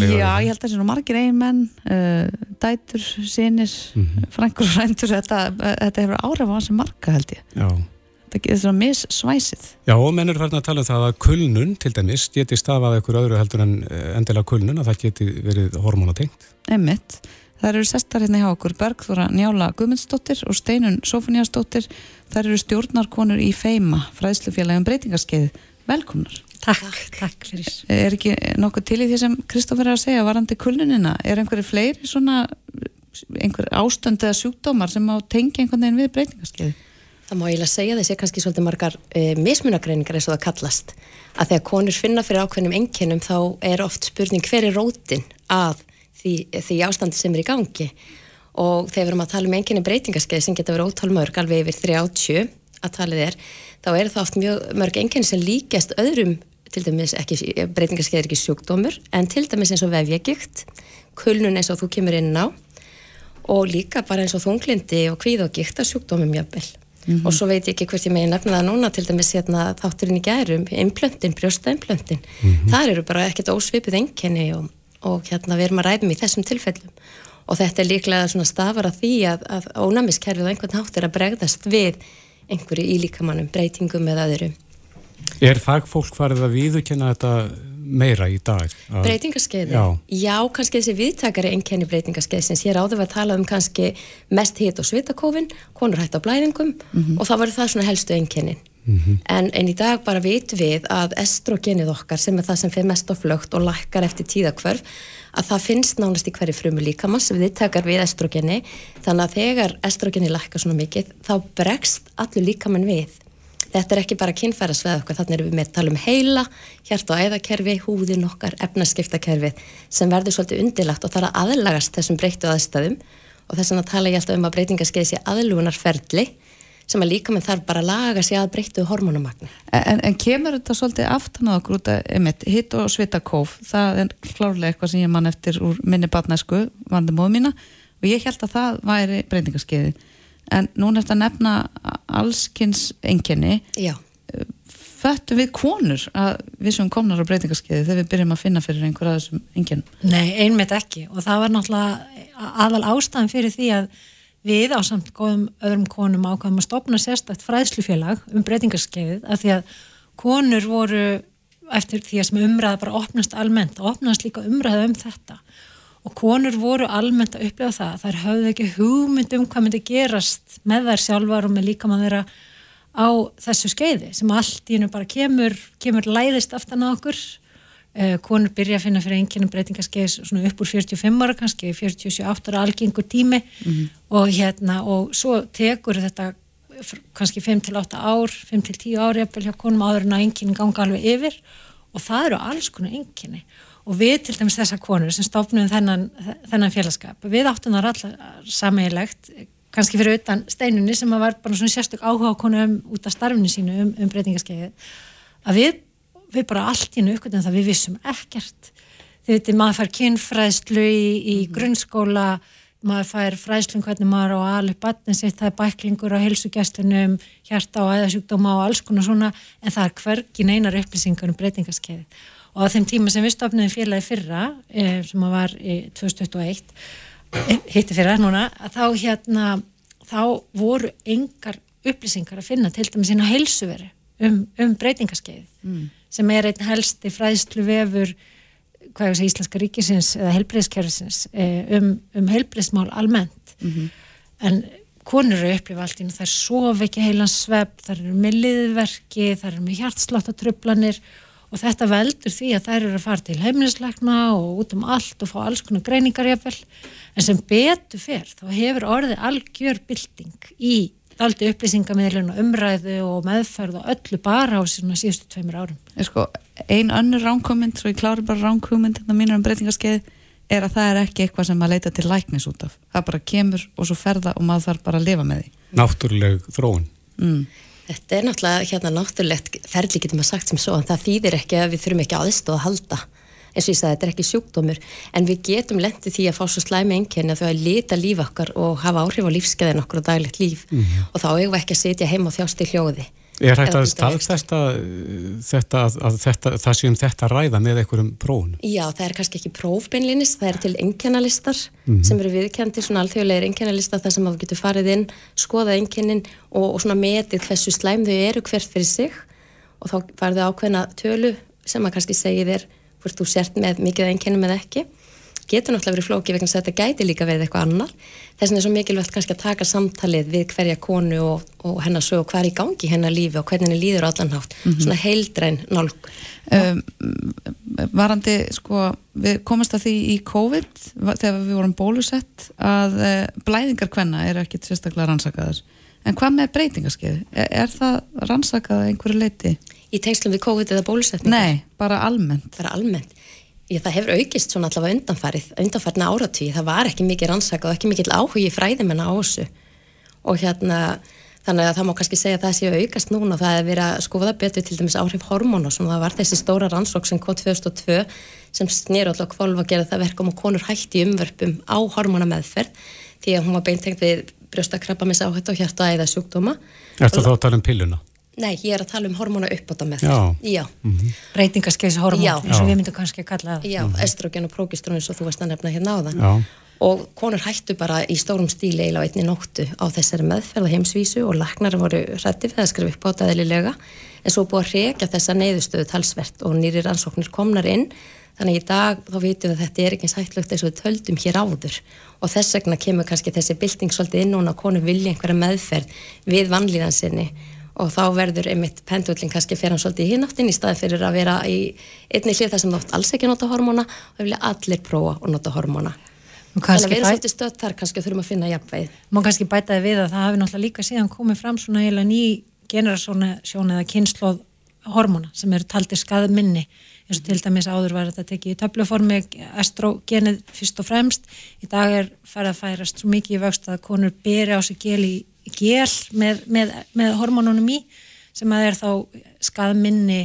lifa Já, ég held að það sé nú margir eiginmenn uh, dætur, sinir Mhm. frængur og frændur þetta, þetta hefur áhrif á hans marga held ég Já. þetta er svona missvæsið Já, og menn eru farin að tala um það að kulnun til dæmis geti stafað eitthvað öðru heldur en eh, endilega kulnun að það geti verið hormonatengt Einmitt. Það eru sestar hérna hjá okkur Bergþóra Njála Guðmundsdóttir og Steinun Sofuniasdóttir. Það eru stjórnarkonur í FEIMA, fræðslufélagum breytingarskeið. Velkomnar. Takk, takk fyrir. Er ekki nokkuð til í því sem Kristófur er að segja varandi kulnunina? Er einhverju fleiri svona einhver ástönd eða sjúkdómar sem á tengja einhvern veginn við breytingarskeið? Það má eiginlega segja þessi kannski svolítið margar e, mismunagreiningar eins og það kallast. Að þegar konur finna fyrir ákveðnum enginum þá er oft spurning hver er rótin að því, því ástandi sem er í gangi. Og þegar við erum að tala um enginni breytingarskeið sem geta verið ótal mörg alveg yfir 30 að talið er, þá er það oft mjög mörg enginni sem líkjast öðrum til dæmis ekki, breytingarskeið er ekki sjúkdómur, en til dæmis eins og vefjagikt, kulnun eins og þú kemur inn á og líka bara eins og þunglindi og kvíð og gikta sjúkdómum jöfnvel. Og svo veit ég ekki hvert ég megi nefna það núna til dæmis hérna, þátturinn í gærum, implöntin, brjóstaimplöntin. Það eru bara ekkert ósvipið enginni og, og hérna við erum að ræðum í þessum tilfellum. Og þetta er líklega svona stafar að því að, að ónæmiskerfið á einhvern hátt er að bregðast við einhverju í líkamannum, breytingum eða öðru. Er fagfólk farið að viðurkenna þetta meira í dag? Breytingaskeiði? Já. Já, kannski þessi viðtakari einkenni breytingaskeiðsins. Ég ráði að tala um kannski mest hit og svitakófin, konur hætt á blæðingum og það var það svona helstu einkennin. En, en í dag bara vitum við að estrogenið okkar sem er það sem fyrir mest á flögt og lækkar eftir tíðakvörf að það finnst nánast í hverju frumu líkamans viðtakar við estrogeni þannig að þegar estrogeni lækkar svona mikið þá bregst allur líkamann við. Þetta er ekki bara kynfærasveð okkar, þannig erum við með að tala um heila, hjarta og æðakerfi, húðin okkar, efnaskiptakerfi sem verður svolítið undilagt og er að aðlagast þessum breyttu aðstæðum. Og þess vegna tala ég alltaf um að breytingarskeið sé aðlugunarferli sem að líka með þarf bara að laga sig að breyttu hormonumagni. En, en kemur þetta svolítið aftan á okkur út einmitt, hitt og svitakóf, það er klárlega eitthvað sem ég mann eftir úr minni barnæsku, vandi móðu mína og ég held að það væri breytingarskeiði. En núna eftir að nefna allskins enginni, Já, föttum við konur að við sem komnar á breytingarskeiði þegar við byrjum að finna fyrir einhver að þessum enginnum. Nei, einmitt ekki og það var náttúrulega aðal ástæðan fyrir því að við á samt góðum öðrum konum ákvæmum að stopna sérstakt fræðslufélag um breytingarskeiðið af því að konur voru eftir því að sem umræða bara opnast almennt og opnast líka umræða um þetta. Og konur voru almennt að upplega það þær höfðu ekki hugmynd um hvað myndi gerast með þær sjálfar og með líka maður þeirra á þessu skeiði sem allt í hennu bara kemur, kemur læðist aftan á okkur konur byrja að finna fyrir einkennum breytingaskeið svona upp úr 45 ára kannski 47 ára algengur tími. Og hérna og svo tekur þetta kannski 5-8 ár 5-10 ár jafnvel hjá konum áður en að einkennin ganga alveg yfir. Og það eru alls konar einkenni. Og við til dæmis þessar konur sem stofnum þennan, þennan félagskap við áttum það allar sammeilegt kannski fyrir utan steinunni sem var bara svona sérstök áhuga konum út af starfinu sínu um, um breytingaskeiði að við, við bara allt í einu uppgötum það. Við vissum ekkert. Þið veitir maður fær kynfræðslu í, í grunnskóla maður fær fræðslu um hvernig maður á alveg batnin sitt, það er bæklingur á heilsugjastlunum, hjarta og æðasjúkdóma og alls konar svona, en það er hvergi neinar upplýsingar um breytingaskeiði og á þeim tíma sem við stofnum félagi fyrra eh, sem var í 2021 eh, hitti fyrra núna þá hérna þá voru engar upplýsingar að finna til dæmis inn á heilsuveri um, um breytingaskeiði Mm. Sem er einn helsti fræðslu vefur hvað ég segja íslenska ríkisins eða helbriðskerfisins um, um helbriðsmál almennt. En konur eru upplifa allt í einu, þær sofa ekki heilan svepp, þær eru með liðverki þær eru með hjartsláttartrublanir og þetta veldur því að þær eru að fara til heimilisleikna og út um allt og fá alls konar greiningar jafnvel. En sem betur fer þá hefur orðið algjör bylting í daldi upplýsingamiðlun og umræðu og meðferð og öllu bara á svona síðustu tveimur árum. er sko, ein önnur ránkumynd svo ég klári bara ránkumynd þetta mínur um breytingaskeið er að það er ekki eitthvað sem maður leita til læknis út af það bara kemur og svo ferða og maður þarf bara að lifa með því Náttúruleg þróun. mm. Þetta er náttúrulega hérna náttúrulegt ferli getur maður sagt sem svo en það þýðir ekki að við þurfum ekki aðstóð að halda eins og ég sagði, þetta er ekki sjúkdómur en við getum lendið því að fá svo slæmi einkenni að þau að lita líf okkar og hafa áhrif á lífskeiðin okkur og daglegt líf. Og þá eigum við ekki að sitja heima og þjást í hljóði. Er hægt að er staðfesta þetta, að, þetta, það sé um þetta ræða með einhverjum prófunum? Já, það er kannski ekki prófbeinlinis, það er til einkennalistar sem eru viðkendir, svona alþjóðlegir einkennalistar þar sem að þú getur farið inn, skoðað einkennin og, og svona metið hversu slæm þau eru hvert fyrir sig. Og þá farið ákveðna tölu sem að kannski segir þér hvort þú sért með mikið einkennum eða ekki. Getur náttúrulega verið flókið vegna að þetta gæti líka verið eitthvað annar. Þess vegna er svo mikilvægt kannski að taka samtalið við hverja konu og, og hennar sög og hvað er í gangi hennar lífi og hvernig henni líður á allan hátt. Svona heildræn nálg. um, varandi sko, við komast að því í COVID þegar við vorum bólusett að uh, blæðingar hvenna eru ekkit sérstaklega rannsakaðar en hvað með breytingaskeið? Er, er það rannsakað að einhverju leiti? Í tengslum við COVID eða bólusetningar? Nei, bara almennt bara almennt. Ég, það hefur aukist svona allavega undanfarið, undanfarna áratví, það var ekki mikið rannsaka og ekki mikið áhugi fræðimenn á þessu og hérna þannig að það má kannski segja að það sé að aukast núna það er verið að skoða betur til dæmis áhrif hormón og svona það var þessi stóra rannsók sem kom 2002 sem snýr alltaf kvolv að gera það verkum og konur hætti umvörpum á hormónameðferð því að hún var beintengt við brjóstakrabba með sáhætt og hjarta eða sjúkdóma. Ertu þá að tala um pilluna? Nei, ég er að tala um hormóna uppbóta með Já. Já. Breytingaskeiðshormón, Já. eins og við myndum kannski að kalla það. Já, estrogen og prókistrón eins og þú varst að nefna hérna á það Já. og konur hættu bara í stórum stíli eiginlega á einni nóttu á þessari meðferða heimsvísu og laknar voru hrætti við að skrifa upp á það eðlilega en svo búið að rekja þessa neyðustöðu talsvert og nýri rannsóknir komnar inn þannig í dag þá vitum við að þetta er ekki sætlögt eins og við töldum hér áður. Og þess vegna kemur kannski þessi bylting svolítið inn núna að konur vilja einhverja meðferð við vanlíðan sinni. Og þá verður einmitt pendullin kannski fyrir hann svolítið í hináttin í staði fyrir að vera í einni hlið þar sem þátt alls ekki nota hormóna og vilja allir prófa og nota hormóna. Og Þannig að við erum svolítið stödd þar, kannski þurfum að finna jafnveið. má kannski bæta þið við að það hafi náttúrulega líka síðan komið fram svona eiginlega ný generasjón eða kynnslóð hormóna sem eru taldir skaðminni eins og til dæmis áður var þetta tekið í töfluformi estrogenið fyrst og fremst. Í dag er farið að færast svo mikið í vöxt að konur beri á sig gel í gel með, með, með hormónunum í sem að er þá skaðminni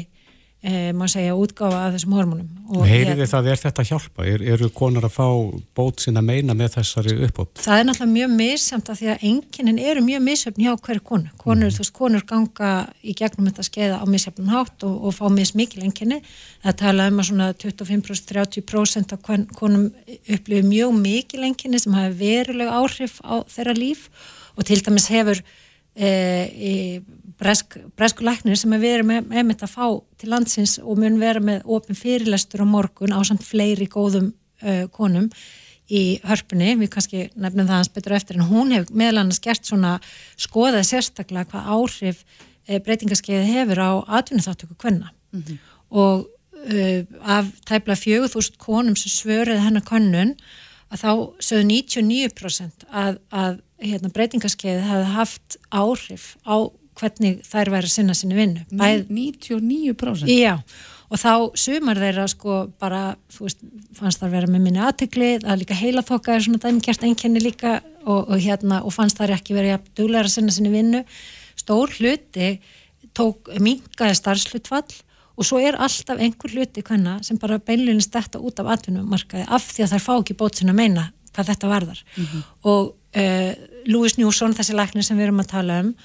eh, má segja útgáfa af þessum hormónum og Heyrið þið það, er þetta að hjálpa? Er, eru konar að fá bót sinna meina með þessari uppbót? það er náttúrulega mjög missamt af því að enginin eru mjög misjöfn hjá hverju konu. Konur, þú veist, konur ganga í gegnum þetta skeiða á misjöfnum hátt og, og fá mismikil engini. Það tala um að svona 25-30% af kon- konum upplifir mjög mikil engini sem hafi veruleg áhrif á þeirra líf og til dæmis hefur e, e, bresk, bresku læknir sem er verið með, með mitt að fá til landsins og mun vera með opin fyrirlestur á morgun á samt fleiri góðum uh, konum í hörpunni, við kannski nefnum það hans betur eftir en hún hefur meðal annars gert svona skoðað sérstaklega hvað áhrif e, breytingaskeiði hefur á atvinnuþáttöku kvenna. Og uh, af tæpla 4000 konum sem svöruði hennar könnun að þá sögðu 99% að, að hérna, breytingaskeiði hefði haft áhrif á hvernig þær væri að sinna sinni vinnu. Bæð, 99%? Já, og þá sumar þeirra sko bara, þú veist, fannst þar vera með minni aðtökli, það líka heila þokka er svona dæmikert einkenni líka og, og hérna, og fannst þar ekki verið að duglega að sinna sinni vinnu. Stór hluti tók mingaði starfslutfall og svo er alltaf einhver hluti hvenna sem bara beinleginist þetta út af atvinnumarkaði af því að þær fá ekki bót sinna að meina hvað þetta varðar mm -hmm. og uh, Louis Newson, þessi læknir sem við erum að tala um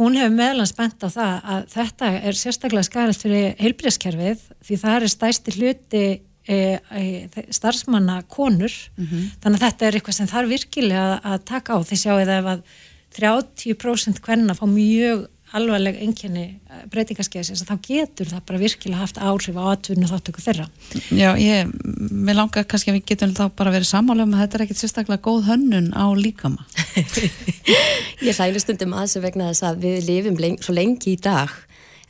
hún hefur meðlans bent á það að þetta er sérstaklega skarilt fyrir heilbríðskerfið því það er stæsti hluti e, e, starfsmanna konur mm -hmm. þannig að þetta er eitthvað sem þarf virkilega að, taka á því sjáu það ef að 30% hvenna fá mjög alvarleg enginni eh, breytingaskeiðsins þá getur það bara virkilega haft áhrif á atvinnu þáttöku þeirra. Já, ég, mér langar kannski að við getum þá bara verið samála um að þetta er ekkit sérstaklega góð hönnun á líkama. ég hlælu stundum aðeins vegna þess að við lifum leng, svo lengi í dag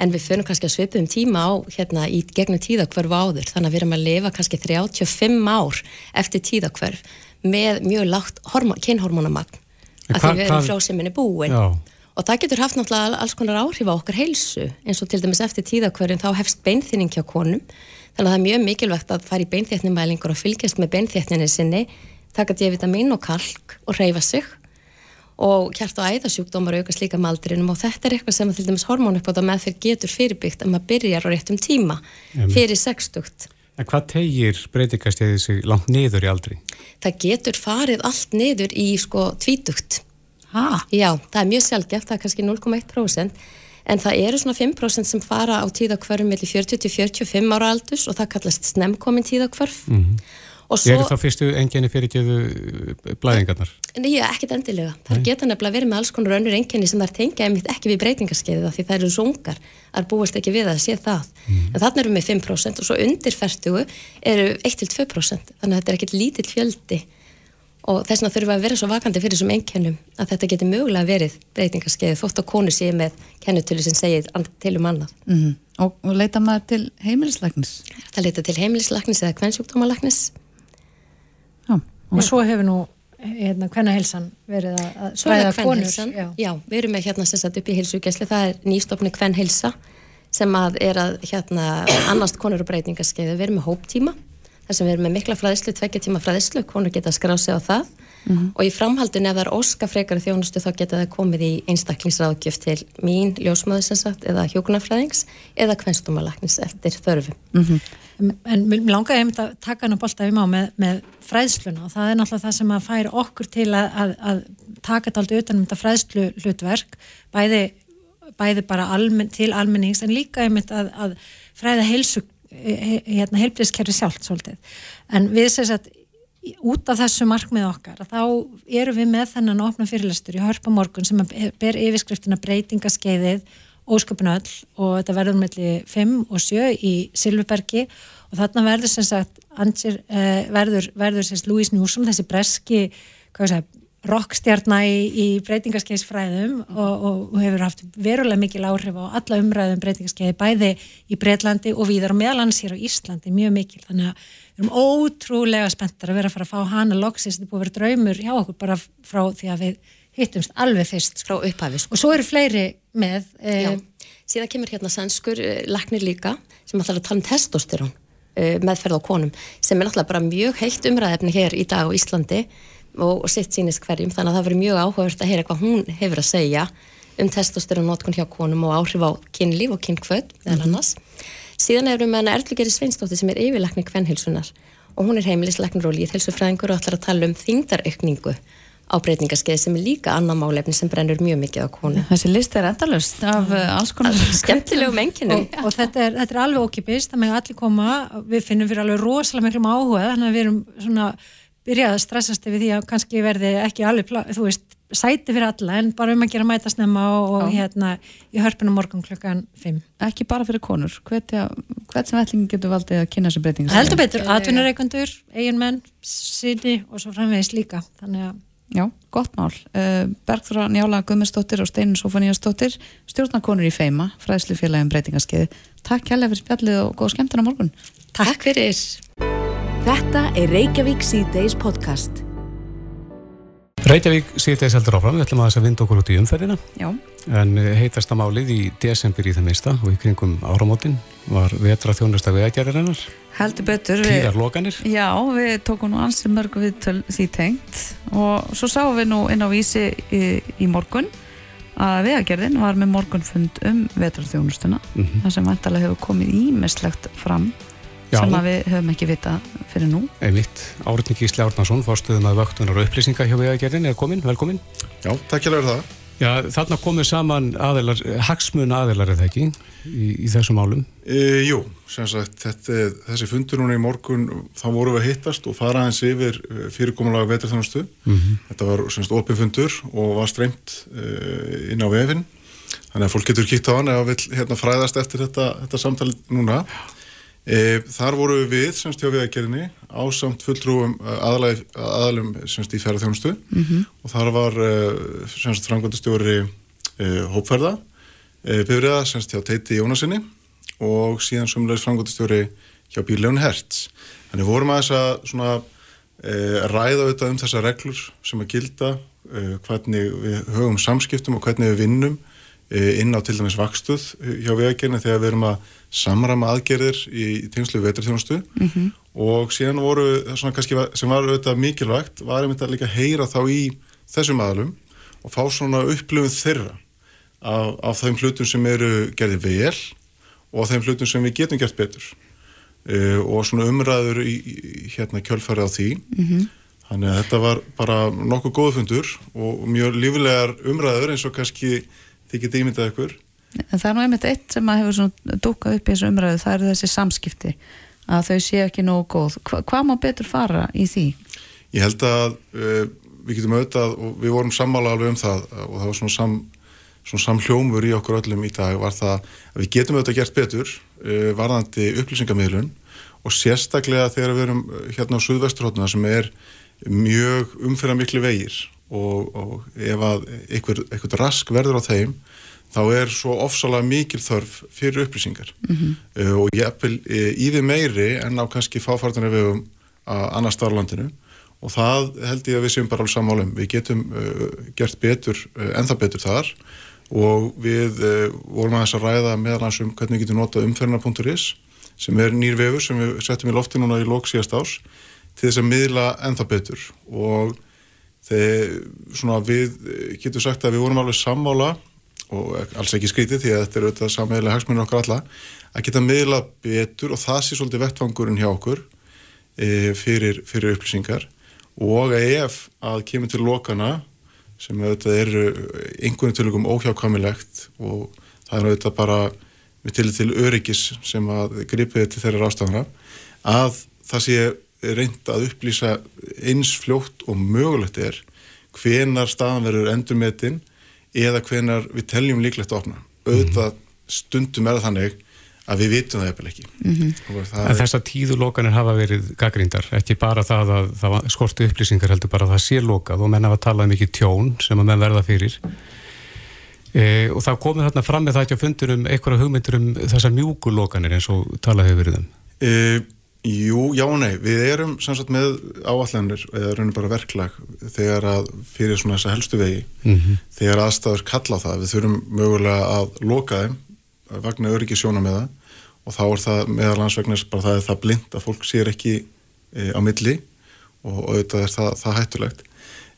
en við fyrir kannski að svipum tíma á hérna í gegnum tíðakverf áður þannig að við erum að lifa kannski 35 ár eftir tíðakverf með mjög lágt kynhormonamagn að því við erum fráseiminni búin. Og það getur haft náttúrulega alls konar áhrif á okkar heilsu. Eins og til dæmis eftir tíðakverjum þá hefst beinþýning hjá konum. Þannig að það er mjög mikilvægt að fara í beinþéttnumælingur og fylgjast með beinþéttninni sinni taka D-vitamin og kalk og reyfa sig. Og kjart og æðasjúkdómar aukast líka með aldrinum og þetta er eitthvað sem til dæmis hormónuppbáta meðferð getur fyrirbyggt að maður byrjar á réttum tíma fyrir sextugt. En hvað tegir breytikastæðið sig langt niður í aldri? Það getur farið allt niður í sko tvítugt Ha? Já, það er mjög sjálfgeft, það er kannski 0,1% en það eru svona 5% sem fara á tíðakvörfum mellir 40-45 ára aldurs og það kallast snemkomin tíðakvörf mm -hmm. svo... Er það fyrstu enginni fyrir geðu uh, blæðingarnar? Nei, ekkit endilega. Það Nei. geta nefnilega verið með alls konar önnur enginni sem það tengja ekki við breytingarskeiða því það eru sungar að búast ekki við að sé það. Mm. En þannig eru við 5% og svo undir færtugu eru 1-2% þannig að þetta er ekkit lítill fjöldi og þess vegna þurfum við að vera svo vakandi fyrir þessum einkennum að þetta getur mögulega verið breytingarskeið þótt að konu sé með kennutölu sem segir til um annað mm -hmm. og, og leita maður til heimilislæknis? Það leita til heimilislæknis eða kvennsjúkdómalæknis Já, og já. svo hefur nú hérna kvennahelsan verið að svæða konur já. já, við erum með hérna sessat upp í heilsugjæsli, það er nýstofni kvennahelsa sem að er að hérna annast konur og breytingarskeið, við erum með hóptíma þar sem við erum með mikla fræðslu, tveggja tíma fræðslu, konur geta skráð sig á það mm -hmm. og í framhaldun ef það er óska frekar þjónustu þá geta það komið í einstaklingsráðgjöf til mín, ljósmaðursinsagt eða hjókunarfræðings eða kvenstumalagnis eftir þörfum. Mm -hmm. En mér langar ég að taka hann á boltafim á með, með fræðsluna og það er náttúrulega það sem að færa okkur til að, að, að taka þetta aldrei utanum þetta fræðslu hlutverk, bæði, bæði bara almen, til almennings en líka einmitt að, að fræða heilsu hérna, heilbríðskerfi sjálft svolítið. En við séum að út af þessu markmið okkar þá eru við með þennan opna fyrirlestur í Hörpamorgun sem ber yfirskriftina breytingaskeiðið ósköpun öll og þetta verður melli 5 og 7 í Silverbergi og þarna verður sem sagt ansir, eh, verður, verður sem sagt Louise Newsom þessi breski segja rockstjarnar í, í breytingarskeiðsfræðum og, og hefur haft verulega mikil áhrif á alla umræðum um breytingarskeiði bæði í Breitlandi og viðar og meðalans hér á Íslandi mjög mikil. Þannig að við erum ótrúlega spenntar að vera að fara að fá hana loksist, þetta er búið að vera draumur hjá okkur bara frá því að við hittumst alveg fyrst. Frá upphæfis og svo eru fleiri með eh, síðan kemur hérna sannskur eh, laknir líka sem ætlar að tala um testosterón eh, meðferð á konum sem er náttúrulega bara mjög heitt umræðefni hér í dag á Íslandi og, sitt sínist hverjum þannig að það verður mjög áhugavert að heyra hvað hún hefur að segja um testosteronótkun hjá konum og áhrif á kynlíf og kynkvöld. Mm -hmm. Síðan erum við með Erlugeri Sveinsdóttir sem er yfirlekni kvennhilsunar og hún er heimilisleiknur og líðhelsufræðingur og ætlar að tala um þingdaraukningu á breytingarskeið sem er líka annar málefni sem brennur mjög mikið á konu. Þessi list er endalust af uh, alls konar skemmtilegu menginum. Og, og þetta, er, þetta er alveg okkipist, það með allir koma, við finnum fyrir alveg rosalega miklum áhuga, þannig að við erum svona byrjaði að stressast yfir því að kannski verði ekki alveg, þú veist, sæti fyrir alla en bara um að gera mæta snemma og, og hérna í hörpunum morgun klukkan 5. Ekki bara fyrir konur, hvert sem ætlingin getur valdið að kynna þessu breytingu? Heldur betur, atvinnareikundur, eiginmenn, síni og svo framvegis líka, þannig að Já, gott mál. Uh, Bergþóra Njála Gummistóttir og Steinin Sofaníastóttir, stjórnakonur í Feima, fræðslufélagin breytingarskeiði. Takk kærlega fyrir spjallið og góð skemmtuna morgun. Takk fyrir. Þetta er Reykjavík C-Days podcast. Reykjavík síðdeis heldur áfram, við ætlum að þess að vinda okkur út í umferðina. Já, en eh, heitasta málið í desember í það minnsta og í kringum áramótin var vetra þjónusta veðagjæririnnar, heldur betur. við- Já, við tókum nú ansið mörg viðtöl því tengt og svo sáum við nú inn á vísi í, í morgun að vegagerðin var með morgunfund um vetrarþjónustuna. Mhm. þar sem vantarlega hefur komið ímislegt fram Já. sem að við höfum ekki vita fyrir nú. einmitt, Árni Gísli Árnason fórstuðum að vöktunar og upplýsinga hjá veðagjærin er komin, velkomin Já, takk hjá það. Já, þarna komið saman aðilar, hagsmuna aðilar er það ekki í, í þessum málum E, jú, sem sagt, þetta, þessi fundur núna í morgun, þá vorum við að hittast og fara aðeins yfir eh, fyrirkomulega veturþjónustu. Mhm. Þetta var sem sagt opin fundur og var streymt uh, inn á vefin. Þannig að fólk getur kíkt á hann ef það vil hérna, fræðast eftir þetta, þetta samtal núna. E, þar voru við semst hjá viðagerðinni á samt fulltrúum aðalæg, aðalum semst í ferðarþjónustu Mhm. og þar var uh, semst frangvöndastjóri uh, hópferða uh, bifriða semst hjá Teiti Jónasinni og síðan sumleis frangvöndastjóri hjá Bíljón Hertz. Þannig vorum að þess að svona uh, ræða auðvitað um þessar reglur sem að gilda hvernig við höfum samskiptum og hvernig við vinnum inn á til dæmis vakstuð hjá vegagerðinni þegar við erum að samrama aðgerðir í, tengslu veturþjónustu Mhm. og síðan voru kannski sem var auðvitað mikilvægt var einmitt að líka heyra þá í þessum aðalum og fá svona upplifun þeirra af, af þeim hlutum sem eru gerði vel og þeim hlutum sem við getum gert betur uh, og svona umræður í, í hérna kjölfæri á því Mhm. þannig að þetta var bara nokkuð góðu fundur og mjög lífilegar umræður eins og kannski þið getið ímyndað ykkur En það er nú einmitt eitt sem að hefur dúkað upp í þessu umræðu, það eru þessi samskipti að þau séu ekki nógu góð. Hva, hvað má betur fara í því? Ég held að uh, við getum auðvitað og við vorum sammála alveg um það og það var svona, sam, svona samhljómur í okkur öllum í dag var það að við getum auðvitað gert betur uh, varðandi upplýsingamiðlun og sérstaklega þegar við erum hérna á Suðvesturhóttuna sem er mjög umfyrra miklu vegir og, og ef að einhver, einhver rask verður á þeim þá er svo ofsalega mikil þörf fyrir upplýsingar. Mhm. uh, og ég eppil uh, í því meiri en á kannski fáfartana vegum að annars staðar á landinu. Og það held ég að við séum bara alveg sammálum við getum uh, gert betur uh, ennþá betur þar. Og við vorum aðeins að ræða meðal um hvernig við getum notað umferðina.is sem er nýr vefur sem við settum í lofti núna í lók síðast ás til þess að miðla ennþá betur. Og þeir, svona, við eh, getum sagt að við vorum alveg sammála og alls ekki skrítið því að þetta er auðvitað sammeðilega hagsmunir okkar alla að geta miðla betur og það sé svolítið vettvangurinn hjá okkur e, fyrir, fyrir upplýsingar. Og ef að kemur til lokana sem auðvitað eru einhvern tilugum óhjákamilegt og það er auðvitað bara við til til öryggis sem að gripið til þeirra rástafana að það sé reynd að upplýsa eins fljótt og mögulegt er hvenar staðan verður endurmetin eða hvenar við teljum líklegt að opna. Auðvitað stundum er það þannig að við vitum það eppil ekki. Mhm. Og það En er- þessar tíðu lokanir hafa verið gaggrindar, ekki bara það að það skorti upplýsingar heldur bara að það sé lokað og menn hafa talað mikið tjón sem að menn verða fyrir. E, og það komið þarna fram með það ekki að fundur um einhverja hugmyndur um þessar mjúku lokanir eins og talað hefur verið um. E, jú, já og nei. Við erum sem sagt með áallanir eða raunir bara verklag þegar að fyrir svona þessa helstu vegi Mhm. þegar aðstæður kalla á það. Við þurfum mögulega að loka þeim að vagna öryggi sjóna með það og þá er það meðal hans vegna þess bara það er það blind að fólk sér ekki e, á milli og auðvitað er það, það hættulegt.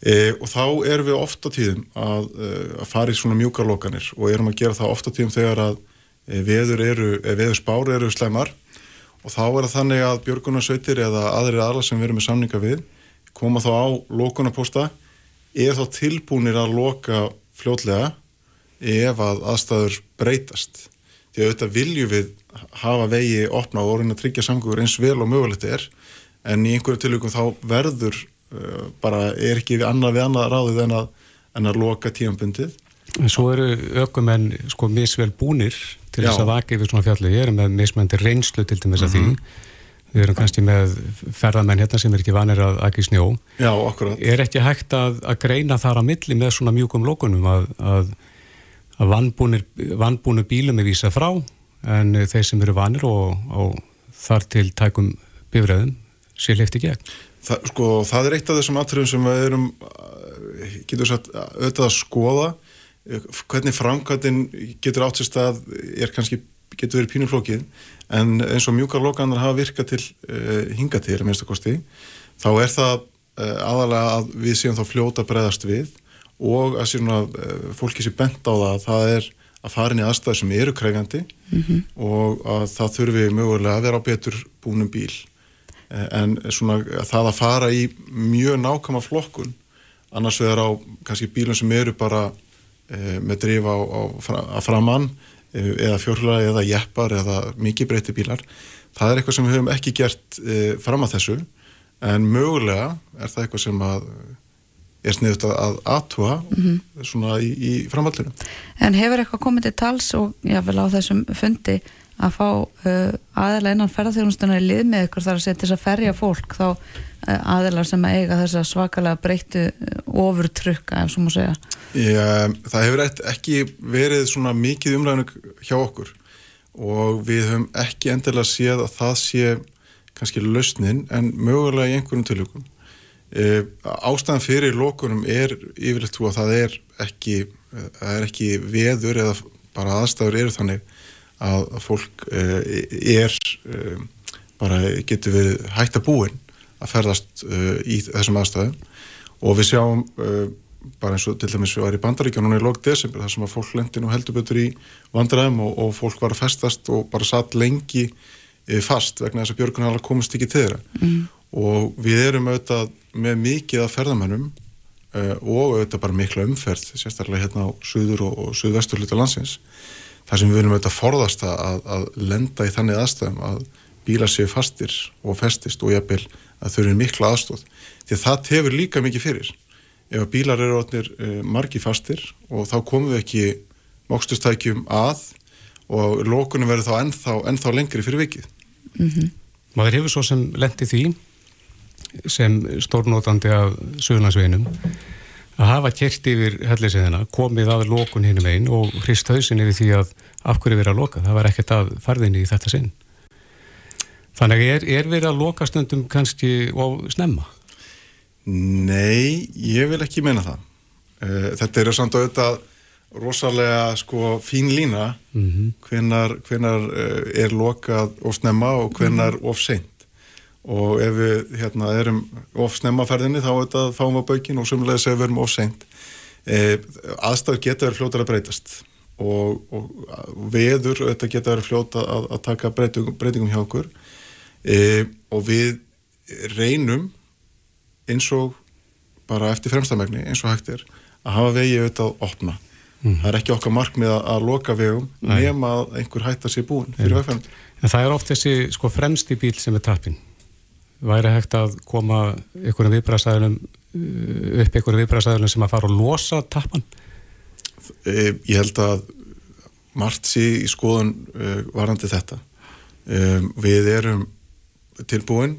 E, og þá erum við ofta tíðum að, e, að fara í svona mjúkar lokanir og erum að gera það ofta tíðum þegar að e, veður eru, veður spár eru slemar og þá er það þannig að björgunarsveitir eða aðrir aðlar sem við erum með samninga við koma þá á lokunarposta er þá tilbúinir að loka fljótlega ef að aðstæður breytast. Því að auðvitað viljum við hafa vegi opna og orðin að tryggja samgöngur eins vel og mögulegt er en í einhverju tilvíkum þá verður uh, bara er ekki við annað við annað ráðið en að, en að loka tímanbundið En svo eru ökumenn sko misvel búnir til þess að vaka yfir svona fjalli. Ég er með mismöndi reynslu til dæmis að því. við erum kannski með ferðamenn hérna sem er ekki vanir að ekki snjó. Já, akkurat. Er ekki hægt að, að greina þar á milli með svona mjúkum lókunum að, að, að vannbúnir bílum er vísa frá en þeir sem eru vanir og, og þar til tækum bifræðum sé hlifti gegn? Þa, sko, það er eitt af þessum atriðum sem við erum getur sagt, auðvitað að skoða hvernig framkvæmdinn getur átt sér stað er kannski, getur verið pínuflókið en eins og mjúkar lokanar hafa virkað til uh, hinga til að minnst að kosti þá er það uh, aðalega að við séum þá fljóta bregðast við og að síðan að uh, fólki sé bent á það að það er að fara inn í aðstæði sem eru krefjandi mm -hmm. og að það þurfi mögulega að vera á betur búnum bíl en svona það að fara í mjög nákama flokkun annars vegar á kannski bílum sem eru bara með drif á, á, á framann e, eða fjórlega eða jeppar eða mikið breyti bílar það er eitthvað sem við höfum ekki gert e, fram að þessu en mögulega er það eitthvað sem að er sniðut að aðtúa mm -hmm. svona í, í framhaldinu. En hefur eitthvað komið til tals og jáfnvel á þessum fundi að fá uh, aðeila innan ferðarþjónustunar í lið með ykkur þar að setja þess að ferja fólk þá uh, aðeilar sem að eiga þess að svakalega breyttu uh, ofurtrykka ef svo má segja. Já, Það hefur ekki verið svona mikið umræðinu hjá okkur og við höfum ekki endilega séð að það sé kannski lausnin en mögulega í einhverjum tilökum e, ástæðan fyrir lókunum er yfirleitt þú að það er ekki það er ekki veður eða bara aðstæður eru þannig að fólk uh, er uh, bara getur við hægt að búin að ferðast uh, í þessum aðstæðum. Og við sjáum bara eins og til dæmis við varum í bandaríkja núna í lók desember þar sem að fólk lendi nú heldur betur í vandræðum og, og fólk var að festast og bara satt lengi fast vegna þess að björgunar komist ekki til þeirra. Mm. og við erum auðvitað með mikið af ferðamennum og auðvitað bara mikla umferð sérstaklega hérna á suður og, og suðvestur hluta landsins þar sem við viljum auðvitað forðast að, að lenda í þannig aðstæðum að bíla séu fastir og festist og jafnvel að þau eru mikla aðstóð því að það tefur líka mikið fyrir. Ef að bílar eru orðnir uh, margi fastir og þá komum við ekki mókstustækjum að og lókunum verður þá ennþá, ennþá lengri fyrir vikið. Mm -hmm. Maður hefur svo sem lendi því sem stórnótandi af sögurnarsveginum að hafa kert yfir hellisíðina, komið að lókun hinnum einn og hrist hausin yfir því að af hverju verið að loka, það var ekkert að farðinni í þetta sinn. Þannig er, er verið að loka stundum kannski og snemma? Nei, ég vil ekki meina það. Eh, þetta eru samt auðvitað rosalega sko fín lína mm -hmm. hvenar, hvenar eh, er lokað of snemma og hvenar -hmm. of seint og ef við hérna, erum of snemmaferðinni þá þetta, fáum við á baukin og sumlega ef við erum of seint. E, aðstæður geta verið fljótar að breytast. Og, og veður þetta geta verið fljóta að, að taka breytingum, breytingum hjá okkur. E, og við reynum eins og bara eftir fremstamegni eins og hægt er að hafa vegið auðvitað að opna. Mm. það er ekki okkar markmið að, að loka vegum nema að einhver hættar sér búin fyrir vegfænd En það er oft þessi sko fremsti bíl sem er tappin væri hægt að koma einhverjum viðbræðsæðunum uh, upp einhverjum viðbræðsæðunum sem að fara og losa tappan? E, ég held að margt sé í skoðun uh, varandi þetta. Við erum tilbúin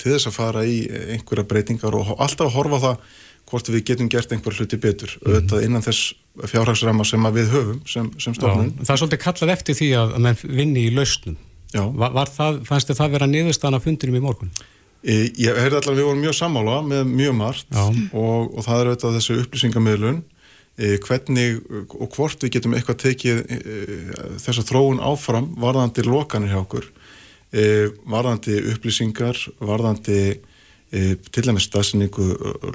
til þess að fara í einhverja breytingar og alltaf að horfa það hvort við getum gert einhver hluti betur mm. auðvitað innan þess fjárhagsrama sem við höfum sem, sem stofnun. Já, það er svolítið kallað eftir því að menn vinni í lausnum. Var, var það, fannst þið það vera niðurstaðan af fundinum í morgun? Ég heyrði allavega, við vorum mjög sammála með mjög margt og, og það er auðvitað þessu upplýsingamöðlun e, hvernig og hvort við getum eitthvað tekið e, þessa þróun áfram varðandi lokanir hjá okkur e, varðandi upplýsingar varðandi til dæmis stafsningu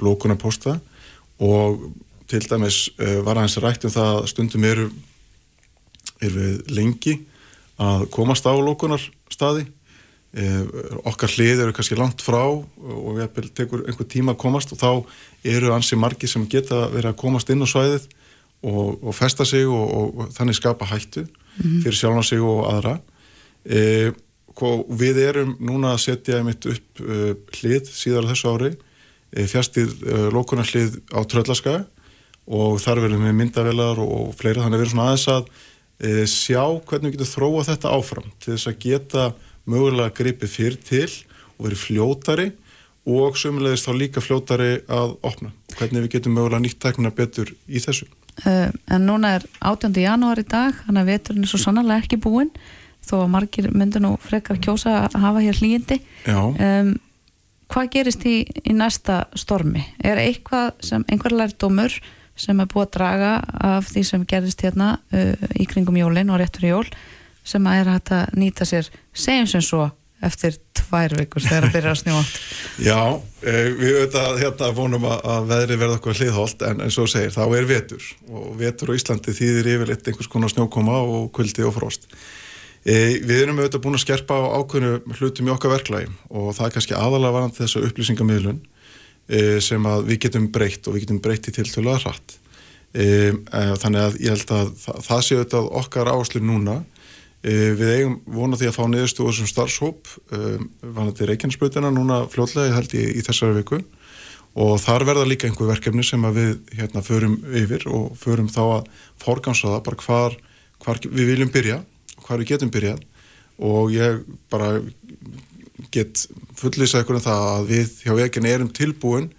lókunarposta og til dæmis var aðeins rætt um það stundum eru er við lengi að komast á lókunarstaði Eh, okkar hlið eru kannski langt frá og við tekur einhver tíma að komast og þá eru ansi margi sem geta verið að komast inn á svæðið og, og festa sig og, og, og þannig skapa hættu mhm. fyrir sjálfna sig og aðra. E, við erum núna að setja einmitt upp uh, hlið síðar á þessu ári. E, fjastir lókunar hlið á Tröllaskaga og þar verðum við myndavelar og fleira. Þannig að við erum svona aðeins að e, sjá hvernig við getum þróa þetta áfram til þess að geta mögulega gripið fyrr til og verið fljótari og sömulegist þá líka fljótari að opna. Hvernig við getum mögulega nýtt tæknina betur í þessu. Uh, en núna er 18. janúar í dag þannig að veturinn er svo sannarlega ekki búinn þó að margir myndir nú frekar kjósa að hafa hér hlýjindi um, hvað gerist í, í næsta stormi? Er eitthvað sem einhver lærdómur sem er búið að draga af því sem gerist hérna uh, í kringum jólin og réttur jól sem að er að nýta sér. Segjum sem svo eftir tvær vikur þegar það byrjar að snjóa. Já, eh, við auðvitað hérna vonum að, veðri verða okkur hliðholt en eins og segir, þá er vetur. Og vetur á Íslandi þýðir yfirleitt einhvers konar snjókoma og kvöldi og frost. Eh, Við erum auðvitað búin að skerpa á ákveðinu hlutum í okkar verklagi og það er kannski aðalega varandi þessu upplýsingamíðlun eh, sem að við getum breytt og við getum breytt í tiltölu að hratt. Eh, Þannig að ég held að það, það sé auðvitað okkar áslur núna við eigum vona því að fá niðurstu þessum starfshóp eh, vanandi Reykjanesbröðina núna fljóðlega ég held í, í þessari viku. Og þar verða líka einhver verkefni sem við hérna förum yfir og förum þá að forgansa það bara hvar, hvar við viljum byrja og hvar við getum byrjað. Og ég bara get fullisa ykkur um það að við hjá veginn erum tilbúin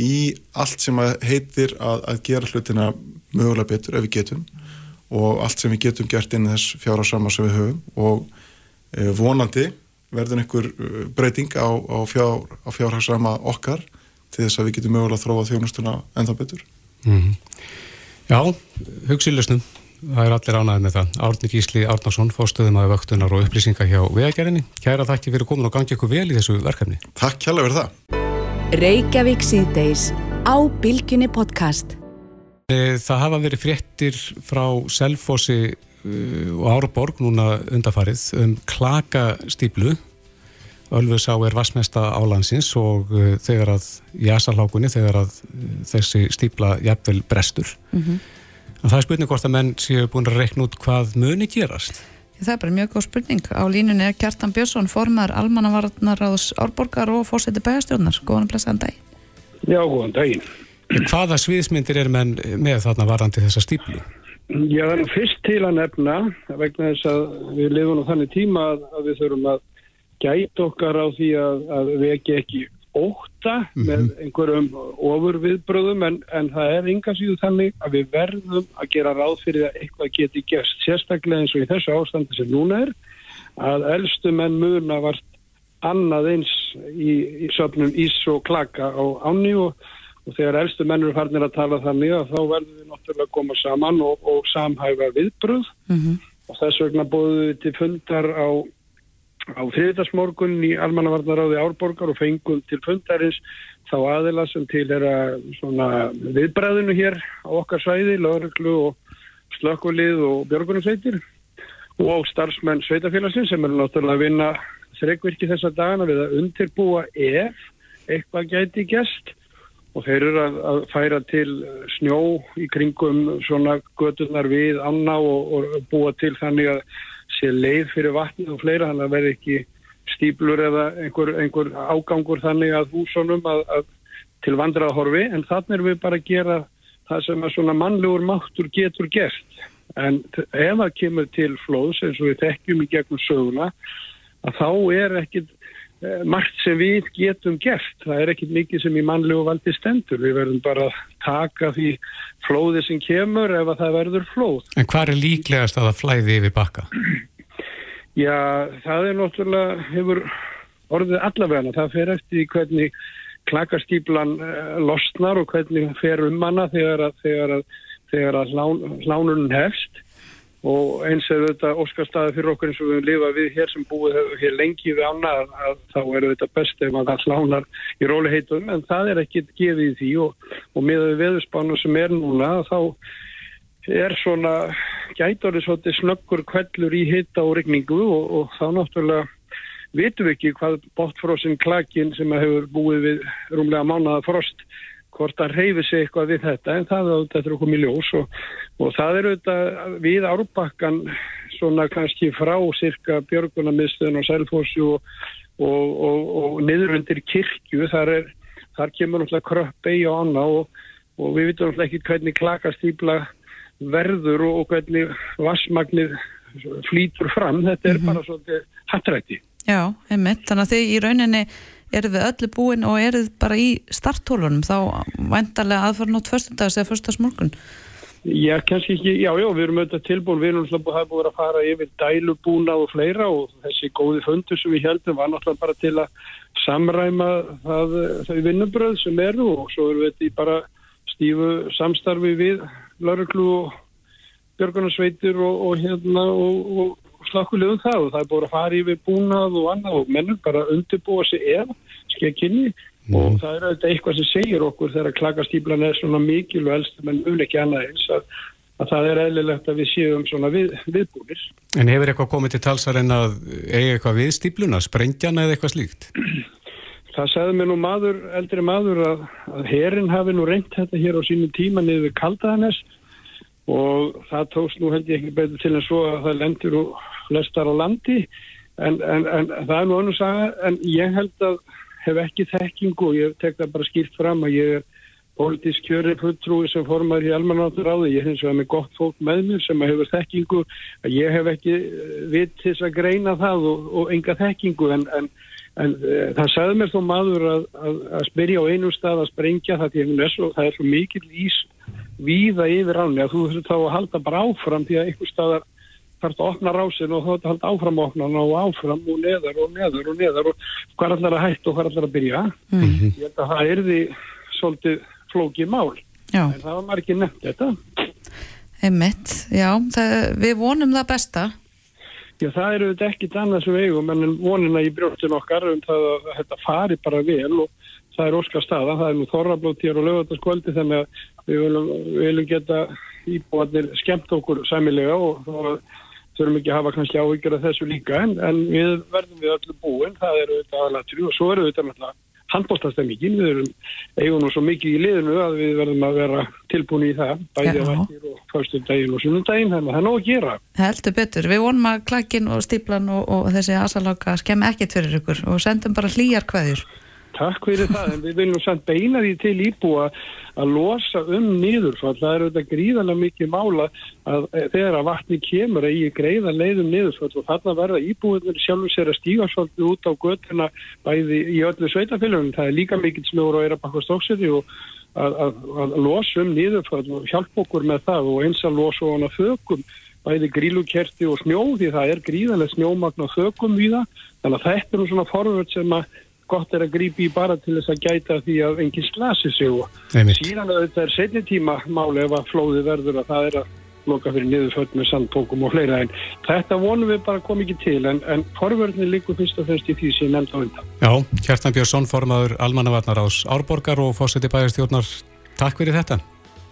í allt sem heitir að, að gera hlutina mögulega betur ef við getum og allt sem við getum gert inn þess fjára sama sem við höfum og e, vonandi verður einhver e, breyting á, á, fjár, á fjárhagsama okkar til þess að við getum mögulega að þróa þjónustuna ennþá betur. Mm -hmm. Já, hugsilusnum, það er allir ánæðið með það. Árni Gísli Árnarsson, fórstöðum að vöktunar og upplýsinga hjá vegagerðinni. Kæra þakki fyrir komin og gangi ykkur vel í þessu verkefni. Takk kjærlega fyrir það. Það hafa verið fréttir frá Selfossi eh, og Áraborg núna undafarið um klakastýplu Ölfus á er vassmesta álandsins og uh, þegar að í asalhákunni þegar að þessi stýpla jafnvel brestur. Mm -hmm. Það er spurning hvort að menn séu búin að rekna út hvað muni gerast. Það er bara mjög góð spurning. Á línunni er Kjartan Björnsson, formar almannavarnar áðs Árborgar og fórseti bæjastjórnar. Góðan að blessa en dag. Já, góðan daginn. Hvaða sviðsmyndir er menn með þarna varandi þessa stíplu? Já, það er fyrst til að nefna vegna þess að við lifum á þannig tíma að, að við þurfum að gæta okkar á því að, að við ekki ekki óta mm -hmm. með einhverjum ofurviðbröðum en, en það er ynga síðu þannig að við verðum að gera ráð fyrir að eitthvað geti gerst sérstaklega eins og í þessu ástandi sem núna er að eldstu menn muna vart annað eins í, í söpnum ís og klaka á áni og og þegar elstu mennur farnir að tala þannig að þá verður við náttúrulega að koma saman og, og samhæfa viðbröð mm -hmm. og þess vegna bóðum við til fundar á, á þriðdagsmorgun í almannavarnaráði Árborgar og fengum til fundarins þá aðila sem til er að viðbræðinu hér á okkar svæði, lauruglu og slökkulið og björgunumsveitir og starfsmenn sveitafélagsins sem er náttúrulega að vinna þreikvirki þessa dagana við að undirbúa ef eitthvað gæti gæst og þeir eru að, að færa til snjó í kringum svona göturnar við anna og, og búa til þannig að sé leið fyrir vatnið og fleira þannig að verði ekki stíplur eða einhver, einhver ágangur þannig að húsunum að, að til vandraðhorfi en þannig er við bara að gera það sem að svona mannlegur máttur getur gert. En ef það kemur til flóðs eins og við tekjum í gegnum söguna að þá er ekkit margt sem við getum gert. Það er ekkit mikið sem í mannlegu valdi stendur. Við verðum bara að taka því flóði sem kemur ef að það verður flóð. En hvað er líklegast að það flæði yfir bakka? Já, það er náttúrulega, hefur orðið allavegna. Það fer eftir hvernig klakastýplan eh, losnar og hvernig fer um manna þegar að, þegar að, þegar að hlán, hlánunum hefst og eins er þetta óskarstaði fyrir okkur eins og við lifa við hér sem búið hér lengi við ána að þá er þetta best ef maður slánar í róliheitum en það er ekki gefið í því og, og með veðurspánu sem er núna þá er svona gætorið svolítið snöggur kvellur í hitta og regningu og, og þá náttúrulega vitum við ekki hvað bóttfrossin klakin sem hefur búið við rúmlega mánaða frost hvort það reyfi sig eitthvað við þetta en það er þetta okkur miljós og, og það er auðvitað við árbakkan svona kannski frá cirka björgunarmiðstöðun og sælfósi og, og, og niður undir kirkju þar, er, þar kemur náttúrulega kröpp eigi og anna og við vitum náttúrulega ekki hvernig klakastýpla verður og hvernig vassmagnir flýtur fram, þetta er mm -hmm. bara svolítið hattrætti Já, einmitt, þannig að þið í rauninni eruð við öllu búin og eruð bara í starttólunum þá væntalega aðfara nótt förstundags eða förstundagsmorgun Já, kannski ekki, já, já, við erum auðvitað tilbúin, við erum alltaf búin búin að fara yfir dælubúna og fleira og þessi góði fundur sem við heldum var náttúrulega bara til að samræma það, þau vinnubröð sem eru og svo erum við í bara stífu samstarfi við lauruglu og björgunarsveitir og, og hérna og, og slakkulegum það og það er búin að fara yfir búnað og annað og mennum bara undirbúa sig ef skekkinni mm. og það er auðvitað eitthvað sem segir okkur þegar klakastýplan er svona mikil og elst menn mjög ekki annað eins að, að það er eðlilegt að við séum svona við, viðbúnir. En hefur eitthvað komið til talsar en að eiga eitthvað við stýpluna, sprengjana eða eitthvað slíkt? Það sagði mér nú maður, eldri maður að, að herin hafi nú reynt þetta hér á sínu tíma niður við Kaldaðanes og það tókst nú held ég ekki betur til en svo að það lendur og lestar á landi en, en, en það er nú önnum saga en ég held að hef ekki þekkingu og ég tek það bara skýrt fram að ég er politísk kjörið fulltrúi sem formar í almanáttur á því. Ég hins vegar með gott fólk með mér sem hefur þekkingu að ég hef ekki vitt þess að greina það og, og enga þekkingu en, en, en e, það sagði mér þó maður að, að, að spyrja á einu stað að sprengja það, er svo, það er svo mikil ís víða yfir ánni að þú þurftur þá að halda bara áfram því að einhver staðar þarf að opna rásin og þá þarf að halda áfram að opna og áfram og neðar og neðar og neðar og hvað er allar að hætta og hvað er allar að byrja? Mm -hmm. ég held að það er því svolítið flókið mál. Já. en það var ekki nefnt þetta. Einmitt, já, það, við vonum það besta Já, það eru þetta ekkit við eigum en vonina í brjóttin okkar um það að þetta fari bara vel og það er óskar staða, það er nú þorrablót hér og lögataskvöldi þannig að við viljum, geta íbúanir skemmt okkur sæmilega og þurfum ekki að hafa kannski áhyggjur af þessu líka en, en við verðum við öllu búin, það eru þetta aðalatur og svo eru þetta náttúrulega handbóltastemmingin, við erum eigum og svo mikið í liðinu að við verðum að vera tilbúin í það, bæði að vækir og fyrstum daginn og sunnundaginn, þannig að það er nóg að gera. Heldur betur, við vonum að klakkin og stíplan og, og þessi asaláka skemmi ekkit fyrir ykkur og sendum bara hlýjar hvaðjur. Takk fyrir það, en við viljum samt beina því til íbúa að losa um niðurfall. Það er auðvitað gríðarlega mikið mála að þegar að vatni kemur að ég greiða leiðum niðurfall og þarna verða íbúinir sjálfur sér að stíga svolítið út á göttuna bæði í öllu sveitafélagum. Það er líka mikið snjór og er að baka stókseri og að, að, að losa um niðurfall og hjálpa okkur með það og eins að losa hana þökum bæði grílukerti og snjó því það er gríðarlega snjómagn og þökum við það. Þannig að þetta er svona forvörd sem að gott er að grípi bara til þess að gæta því að enginn slasi sig og Einmitt. síðan að þetta er setni tíma máli ef að flóði verður að það er að loka fyrir niðurföld með sandpókum og fleira en þetta vonum við bara kom ekki til en, en forverðin líkur fyrst og fyrst í því sem nefnd á undan. Já, Kjartan Björnsson, formaður Almannavarnar ás Árborgar og fórseti bæjarstjórnar, takk fyrir þetta.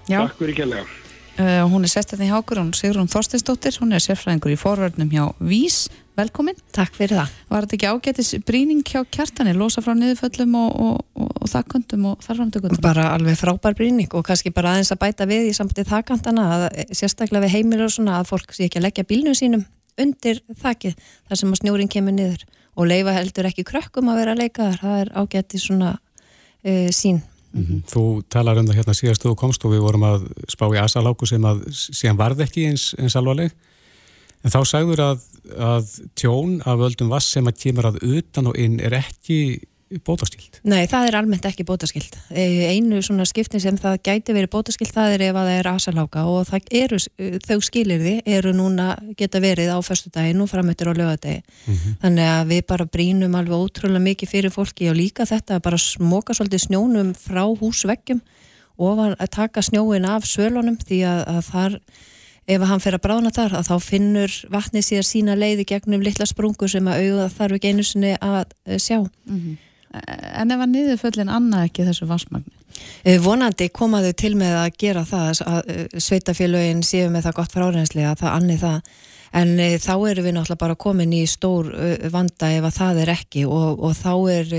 Já. Takk fyrir kjærlega. Uh, hún er sestetni hjá okkur, hún Sigrun Þorsteinsdóttir, hún er sérfræðingur í forverðnum hjá Vís, velkomin. Takk fyrir það. Var þetta ekki ágætis bríning hjá kjartani, losa frá niðurföllum og, og, og, þakkundum og þarframtökundum? Bara alveg frábær bríning og kannski bara aðeins að bæta við í sambandið þakkantana, að, sérstaklega við heimir og svona að fólk sé ekki að leggja bílnum sínum undir þakkið þar sem að snjórin kemur niður og leifa heldur ekki krökkum að vera að leika þar, það er ágætis svona uh, sín. Mm -hmm. Þú talar um það hérna síðast þú komst og við vorum að spá í asaláku sem að síðan varð ekki eins, eins alvarleg en þá sagður að, að tjón af völdum vass sem að kemur að utan og inn er ekki bótaskild. Nei, það er almennt ekki bótaskild. Einu svona skiptin sem það gæti verið bótaskild það er ef að það er asaláka og það eru, þau skilirði eru núna geta verið á förstu daginn og framöttur á lögadegi. Mm -hmm. Þannig að við bara brínum alveg ótrúlega mikið fyrir fólki og líka þetta að bara smoka svolítið snjónum frá húsveggjum og að taka snjóin af svölunum því að, að þar ef hann fer að brána þar að þá finnur vatnið sér sína leiði gegnum litla sprungu sem að auða þarf ekki einu sinni að sjá. Mm -hmm. En ef að niðurföllin annað ekki þessu vassmagni? Vonandi komaðu til með að gera það að sveitafélögin séu með það gott frárensli að það annið það en þá erum við náttúrulega bara komin í stór vanda ef að það er ekki og, og þá er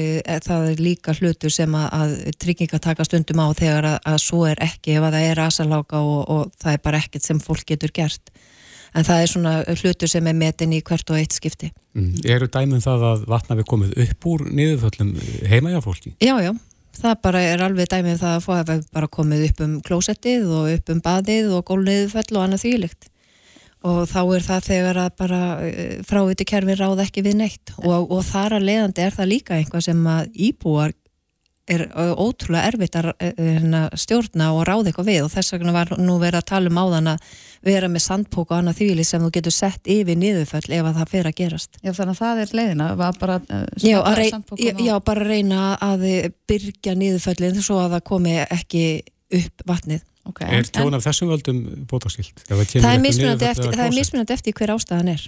það er líka hlutur sem að, að trygginga taka stundum á þegar að, að svo er ekki ef að það er asaláka og, og það er bara ekkert sem fólk getur gert en það er svona hlutur sem er metin í hvert og eitt skipti. Mm. Eru dæmum það að vatna við komið upp úr niðurföllum heima hjá fólki? Já, já, það bara er alveg dæmið það að fóða við bara komið upp um klósettið og upp um baðið og gólniðurföll og annað þýlikt og þá er það þegar að bara uh, fráviti kerfi ráð ekki við neitt og, og þar að leiðandi er það líka einhvað sem að íbúar er ótrúlega erfitt að uh, hérna, stjórna og ráða eitthvað við og þess vegna var nú verið að tala um áðan að vera með sandpók og annað þvíli sem þú getur sett yfir niðurföll ef að það fer að gerast. Já, þannig að það er leiðina, var bara uh, Já, að rey, sandpokum já, og- já, bara reyna að byrja niðurföllin svo að það komi ekki upp vatnið. Okay, Er tjón af þessum völdum bótaskilt? það er mismunandi eftir, það er mismunandi eftir hver ástæðan er.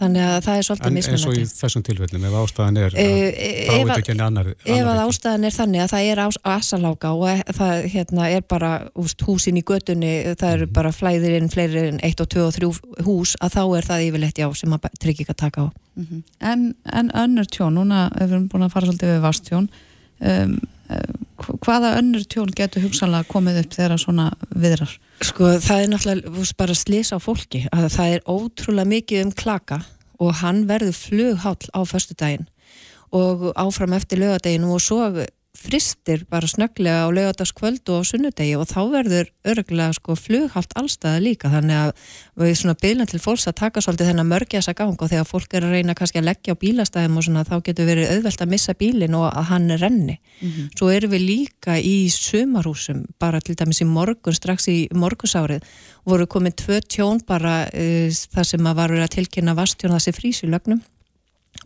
Þannig að það er svolítið En eins og í mismunandi. þessum tilfellum, ef ástæðan er Eh, að ef frávita að- ekki annar, Ef að annar ástæðan er þannig að það er asaláka og e- það hérna, er bara úst, húsin í götunni, það eru bara flæðir inn fleiri en 1 og 2 og 3 hús að þá er það yfirleitt já sem að trygg ekki að taka á. Mhm. en, en önnur tjón, núna við erum búin að fara svolítið við vastjón um, hvaða önnur tjón getur hugsanlega komið upp þegar svona viðrar? Sko það er náttúrulega bara slisa á fólki að það er ótrúlega mikið um klaka og hann verður flugháll á föstudaginn og áfram eftir lögadeginu og svo fristir bara snögglega á lögadagskvöld og á sunnudegi og þá verður örgulega sko flughált allstaða líka. Þannig að við svona byrjum til fólks að taka svolítið þennan mörgjasa gang og þegar fólk er að reyna kannski að leggja á bílastæðum og svona þá getur verið auðvelt að missa bílinn og að hann renni. Svo erum við líka í sumarhúsum bara til dæmis í morgun strax í morgusárið voru komið tvö tjón bara uh, það sem að var verið að tilkynna vastjón þessi frísilögnum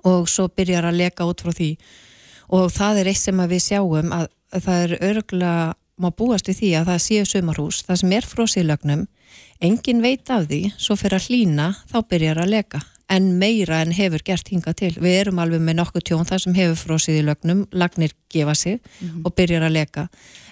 og svo byrjar að leka út frá því og það er eitt sem við sjáum að, að það er örgulega má búast við því að það séu sumarhús. Það sem er frósilögnum engin veit af því, svo fyrir að hlína þá byrjar að leka. En meira en hefur gert hingað til. Við erum alveg með nokkuð tjón það sem hefur frósið í lögnum, lagnir gefa sig og byrjar að leka.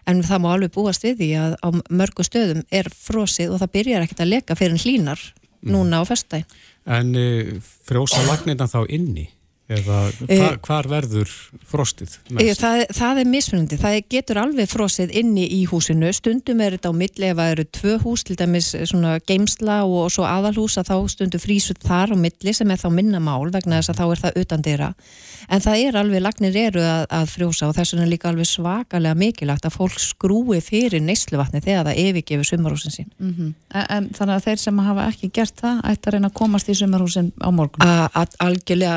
En það má alveg búast við því að á mörgu stöðum er frósið og það byrjar ekkert að leka fyrir hlínar núna á festæg En uh, frjósa lagnirna þá inni? Eða hva, Eh, hvar verður frostið Ég, mest? það, það er mismunandi, það getur alveg frosið inni í húsinu, stundum er þetta á milli ef það eru tvö hús, til dæmis svona geimsla og svo aðalhús að þá stundum frísut þar á milli sem er þá minna mál vegna þess að þá er það utan dyrra en það er alveg, lagnir eru að, að frjósa og þess vegna er líka alveg svakalega mikilagt að fólk skrúi fyrir neysluvatni þegar það yfirgefur sumarhúsin sín. Mm en, en þannig að þeir sem hafa ekki gert það ætti að reyna að komast í sumarhúsin á morgun? Að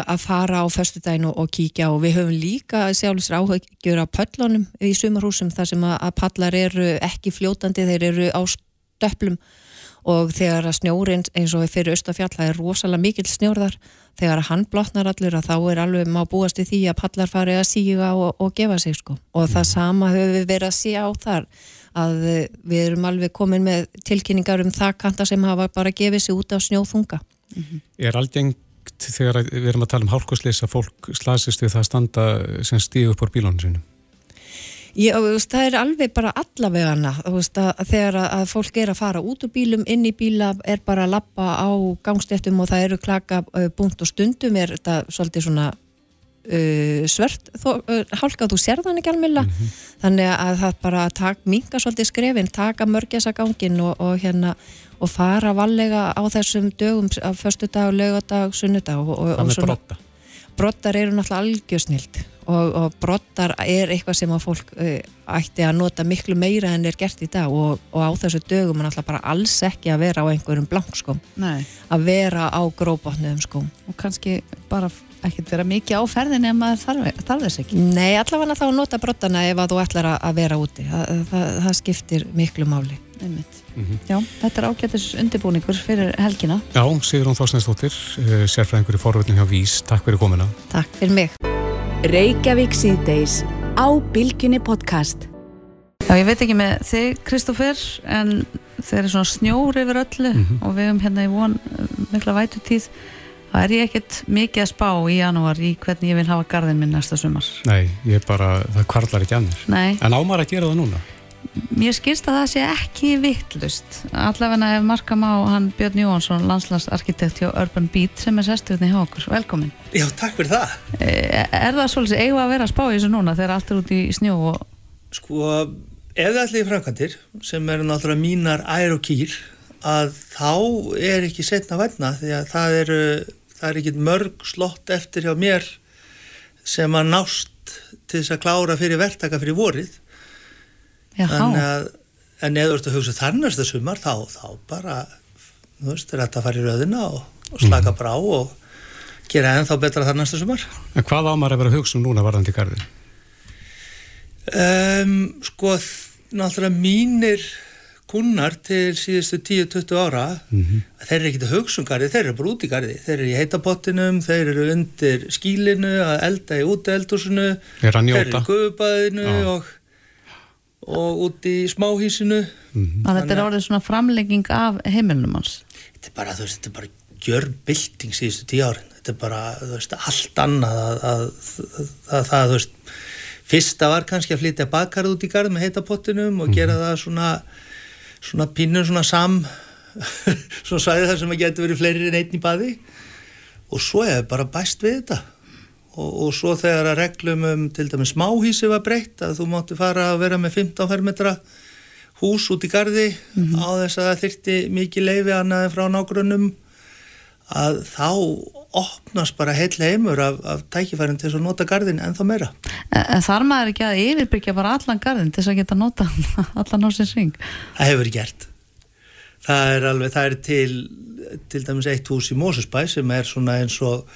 að fara á föstudaginn og, kíkja og við höfum líka sjálfsir áhugjur á pöllunum í sumarhúsum þar sem að, pallar eru ekki fljótandi, þeir eru á stöplum. Og þegar að snjórin eins og fyrir Östafjall, það er rosalega mikill snjórðar, þegar að hann blotnar allur að þá er alveg má búast í því að pallar fari að síga og, og gefa sig sko. Og það sama höfum við verið að sé á þar að við erum alveg komin með tilkynningar um það kanta sem hafa bara gefið sig út á snjóþunga. Er algengt þegar við erum að tala um hálkusleis að fólk slasist við það að standa sem stíðu upp á bílónu sinum? Já, veist, það er alveg bara allavegana veist, að, þegar að, fólk er að fara út úr bílum, inn í bíla er bara að lappa á gangstéttum og það eru klaka búnt og stundum er þetta svolítið svona uh, svört uh, hálka þú sér þannig ekki alveg þannig að það bara tak, minga svolítið skrefin, taka mörgjasa gangin og, og hérna og fara vallega á þessum dögum á föstu dag, lögadag, sunnudag og, og, og með brotta. brottar eru náttúrulega algjörsnild og, og brottar er eitthvað sem að fólk uh, ætti að nota miklu meira en er gert í dag og, og á þessu dögum er náttúrulega bara alls ekki að vera á einhverjum blankskóm Nei. að vera á gróbotnuðum skóm og kannski bara ekkert vera mikið á ferðinni en maður þarf, þarf þess ekki Nei, allavega þá að nota brottana ef að þú ætlar að, að vera úti það, það, það skiptir miklu máli Einmitt. Já, þetta er ágætis undirbúningur fyrir helgina Já, Sigrún Þorsteinsdóttir, uh, sérfræðingur í forvöldin hjá Vís, takk fyrir komina. Takk fyrir mig Reykjavík síðdeis á Bilginni podcast. Já, ég veit ekki með þig, Kristoffer, en þeir eru svona snjór yfir öllu og við höfum hérna í von mikla vætutíð. Það er ég ekkert mikið að spá í janúar í hvernig ég vil hafa garðin minn næsta sumar. Nei, ég bara, það kvarlar ekki mér. Nei, En ámar að gera það núna? Mér skilst að það sé ekki vittlust. Allavega ef marka má hann Björn Jóhansson, landslagsarkitekt hjá Urban Beat sem er sesturinn hjá okkur. Velkomin. Já, takk fyrir það. Eh, Er það svolítið eigum að vera að spá í þessu núna þegar allt er út í snjó og Sko, ef það ætli í framkvæmdir, sem eru náttúrulega mínar ær og kýr, að þá er ekki setna vætna því að það eru, það er ekki mörg slott eftir hjá mér sem að nást til þess að klára fyrir verktaka fyrir vorið. Að, en ef þú ert að hugsa þannasta sumar, þá, þá bara þú veist, er þetta að fara í röðina og, og slaka brá og gera ennþá betra þar næsta sumar En hvað ámar að vera að hugsa um núna varðandi garðin? um, sko, náttúrulega mínir kunnar til síðustu 10-20 ára Mhm. að þeir eru ekkert að hugsa um þeir eru bara út í garði þeir eru í heitapottinum, þeir eru undir skílinu að elda í úteeldúsinu Þeir eru að í guðbæðinu Já. og, og út í smáhísinu Mhm. Þannig að þetta er orðið svona framlegging af heimilnum hans. þetta er bara, þú veist, þetta er bara gjörbylting síðustu tíu árin. Þetta er bara, þú veist, allt annað að, að, að, að það, þú veist fyrsta var kannski að flytja bakarð út í garð með heitapottinum og gera það svona svona pínum svona sam svona svæði þar sem að getur verið fleiri en einn í baði. Og svo er bara bæst við þetta og, og svo þegar að reglum um til dæmis smáhísi var breytt að þú máttu fara að vera með 15 fermetra hús út í garði á þess að það þyrti mikið leifi annað en frá nágrunum að þá opnast bara heil heimur af, af tækifærin til að nota garðin en þá meira. En þarf maður ekki að yfirbyggja bara allan garðin til þess að geta nota allan á sér sving? Það hefur gert. Það er alveg, það er til til dæmis eitt hús í Mósusbæ sem er svona eins og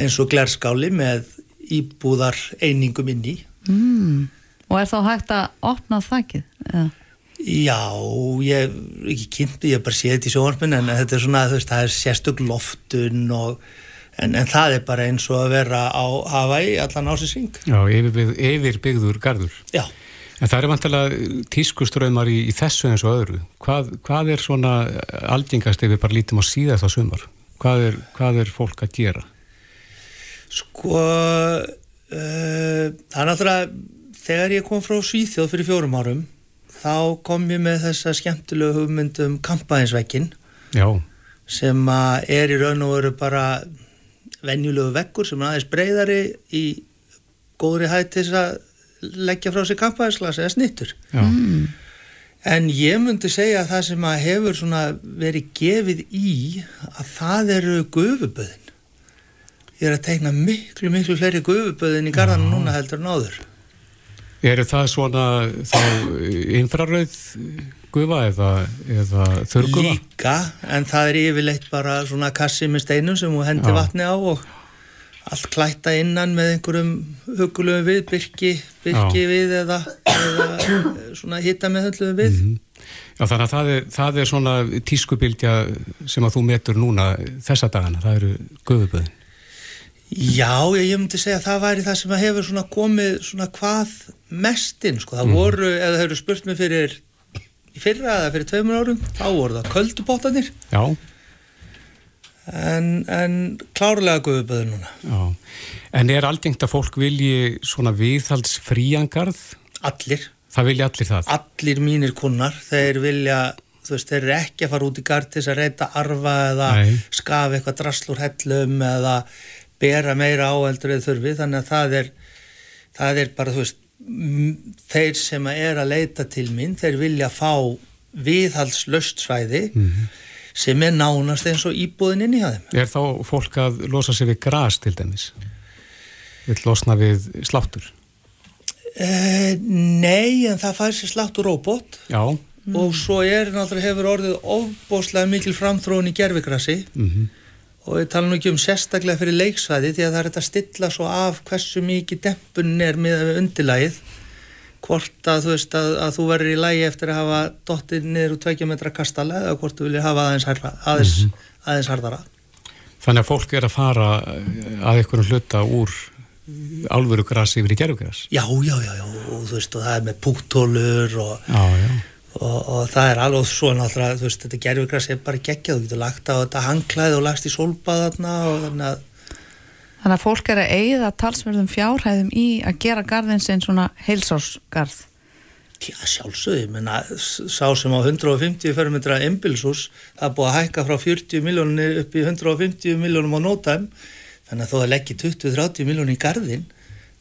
eins og glerskáli með íbúðar einingum inn í. Mm. Og er þá hægt að opna þakkið? eða? Já, ég ekki kynnt, ég bara séð þetta í sjónvarpin en þetta er svona, þú veist, það er sérstök loftun og en, en það er bara eins og að vera á Hawaii allan á sér sving. Já, yfir, yfir byggður garður. Já. En það er vantilega tískuströymar í, í þessu eins og öðru. Hvað, hvað er svona aldingast ef við bara lítum á síðast á sumar? Hvað er, hvað er fólk að gera? Sko, uh, það er náttúrulega þegar ég kom frá Svíþjóð fyrir fjórum árum þá kom ég með þessa skemmtilegu hugmyndum kampaðinsvekkin Já, sem að er í raun og veru bara venjulegu vekkur sem er aðeins breyðari í góðri hætt til þess að leggja frá sig kampaðinsglas eða snittur. já. En ég myndi segja að það sem að hefur svona verið gefið í að það eru gufuböðin. Ég er að teikna miklu, miklu fleiri gufuböðin í garðanum núna heldur en áður. Eru það svona þá infrarauð gufa eða, eða þurrgufa? Líka, en það er yfirleitt bara svona kassi með steinum sem þú hendi Já. vatni á og allt klætta innan með einhverjum hugulegu við, byrki, byrki við eða, eða svona hitta með höllu við. Já, þannig að það er, það er svona tískubildja sem að þú metur núna þessa dagana, það eru guðuböðin. Já, ég, ég myndi segja að það væri það sem hefur svona komið svona hvað mestinn, sko. Það Mhm. voru, eða það eru spurt mig fyrir í fyrra eða fyrir tveimur árum, þá voru það köldubótanir Já, en, en klárlega guðuböður núna. já. En er algengt að fólk vilji svona viðhalds fríangarð? Allir. Það vilja allir það? Allir mínir kunnar, þeir vilja, þú veist, þeir eru ekki að fara út í gard til þess að reyta arfa eða Nei. skafa eitthvað drastlur hellum eða bera meira áeldur eða þurfi, þannig að það er, það er bara, þú veist, þeir sem er að leita til mín, þeir vilja fá viðhaldslaust svæði Mhm. sem er nánast eins og íbúðin inn í það. Er þá fólk að losa sig við gras til dæmis? Vill losna við sláttur? Eh, nei, en það fær sér slátt úr róbot Já. og svo er náttúrulega hefur orðið ofbóðslega mikil framþróun í gerfigrassi Mm og ég tala nú ekki um sérstaklega fyrir leiksvæði því að það er þetta að stilla svo af hversu mikið dempun er með undirlægið hvort að þú veist að, að þú verður í lægi eftir að hafa dottið niður úr tveikja metra kastala eða hvort þú viljið hafa aðeins, harra, aðeins, aðeins harðara Þannig að fólk er að fara eh, að einhverjum hluta úr álveru grasi yfir í gerfugras? já, já, já, já, og þú veist og það er með púktólur og, Já, já. Og, og það er alveg svo náttúrulega þú veist, þetta gerfigras er bara geggjað þú getur lagt á þetta hangklæði og lagst í sólbað þarna og þannig að Þannig að fólk er að eigða talsverðum fjárhæðum í að gera garðin sinn svona heilsársgarð. Já, sjálfsögði, menna, sá sem á 150 fermetra embilshús, það er búið að hækka frá 40 miljónir upp í 150 miljónum á nótæm, þannig að þó að leggja 20-30 miljónir í garðin,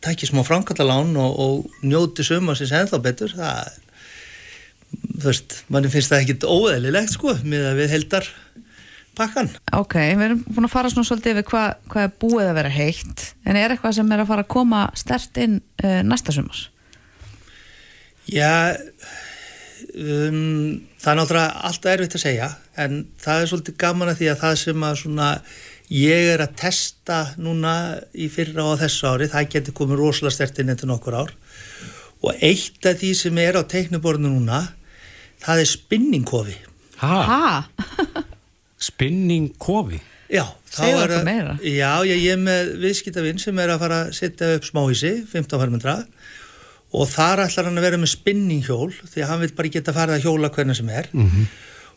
tækja smá framkallalán og, og njóti sem ennþá betur, það er, þú veist, manni finnst það ekkit óeðlilegt, sko, með að við heldar pakkan. Ok, við erum búin að fara svona svolítið yfir hvað, hvað er búið að vera heitt, en er eitthvað sem er að fara að koma stert inn uh, næsta sumars? Já, um, það er náttúrulega alltaf erfitt að segja en það er svolítið gaman að því að það sem að svona ég er að testa núna í fyrra og þessu ári, það getur komið rosalega stertinn eftir nokkur ár og eitt af því sem er á teiknuborðinu núna það er spinningkofi Ha? Ha? Spinningkofi? Já, er að-. Já, ég, ég er með viðskiptavinn sem er að fara að setja upp smáhísi, 15 fermetra og þar ætlar hann að vera með spinninghjól því að hann vil bara geta farið að hjóla hvernig sem er Mhm.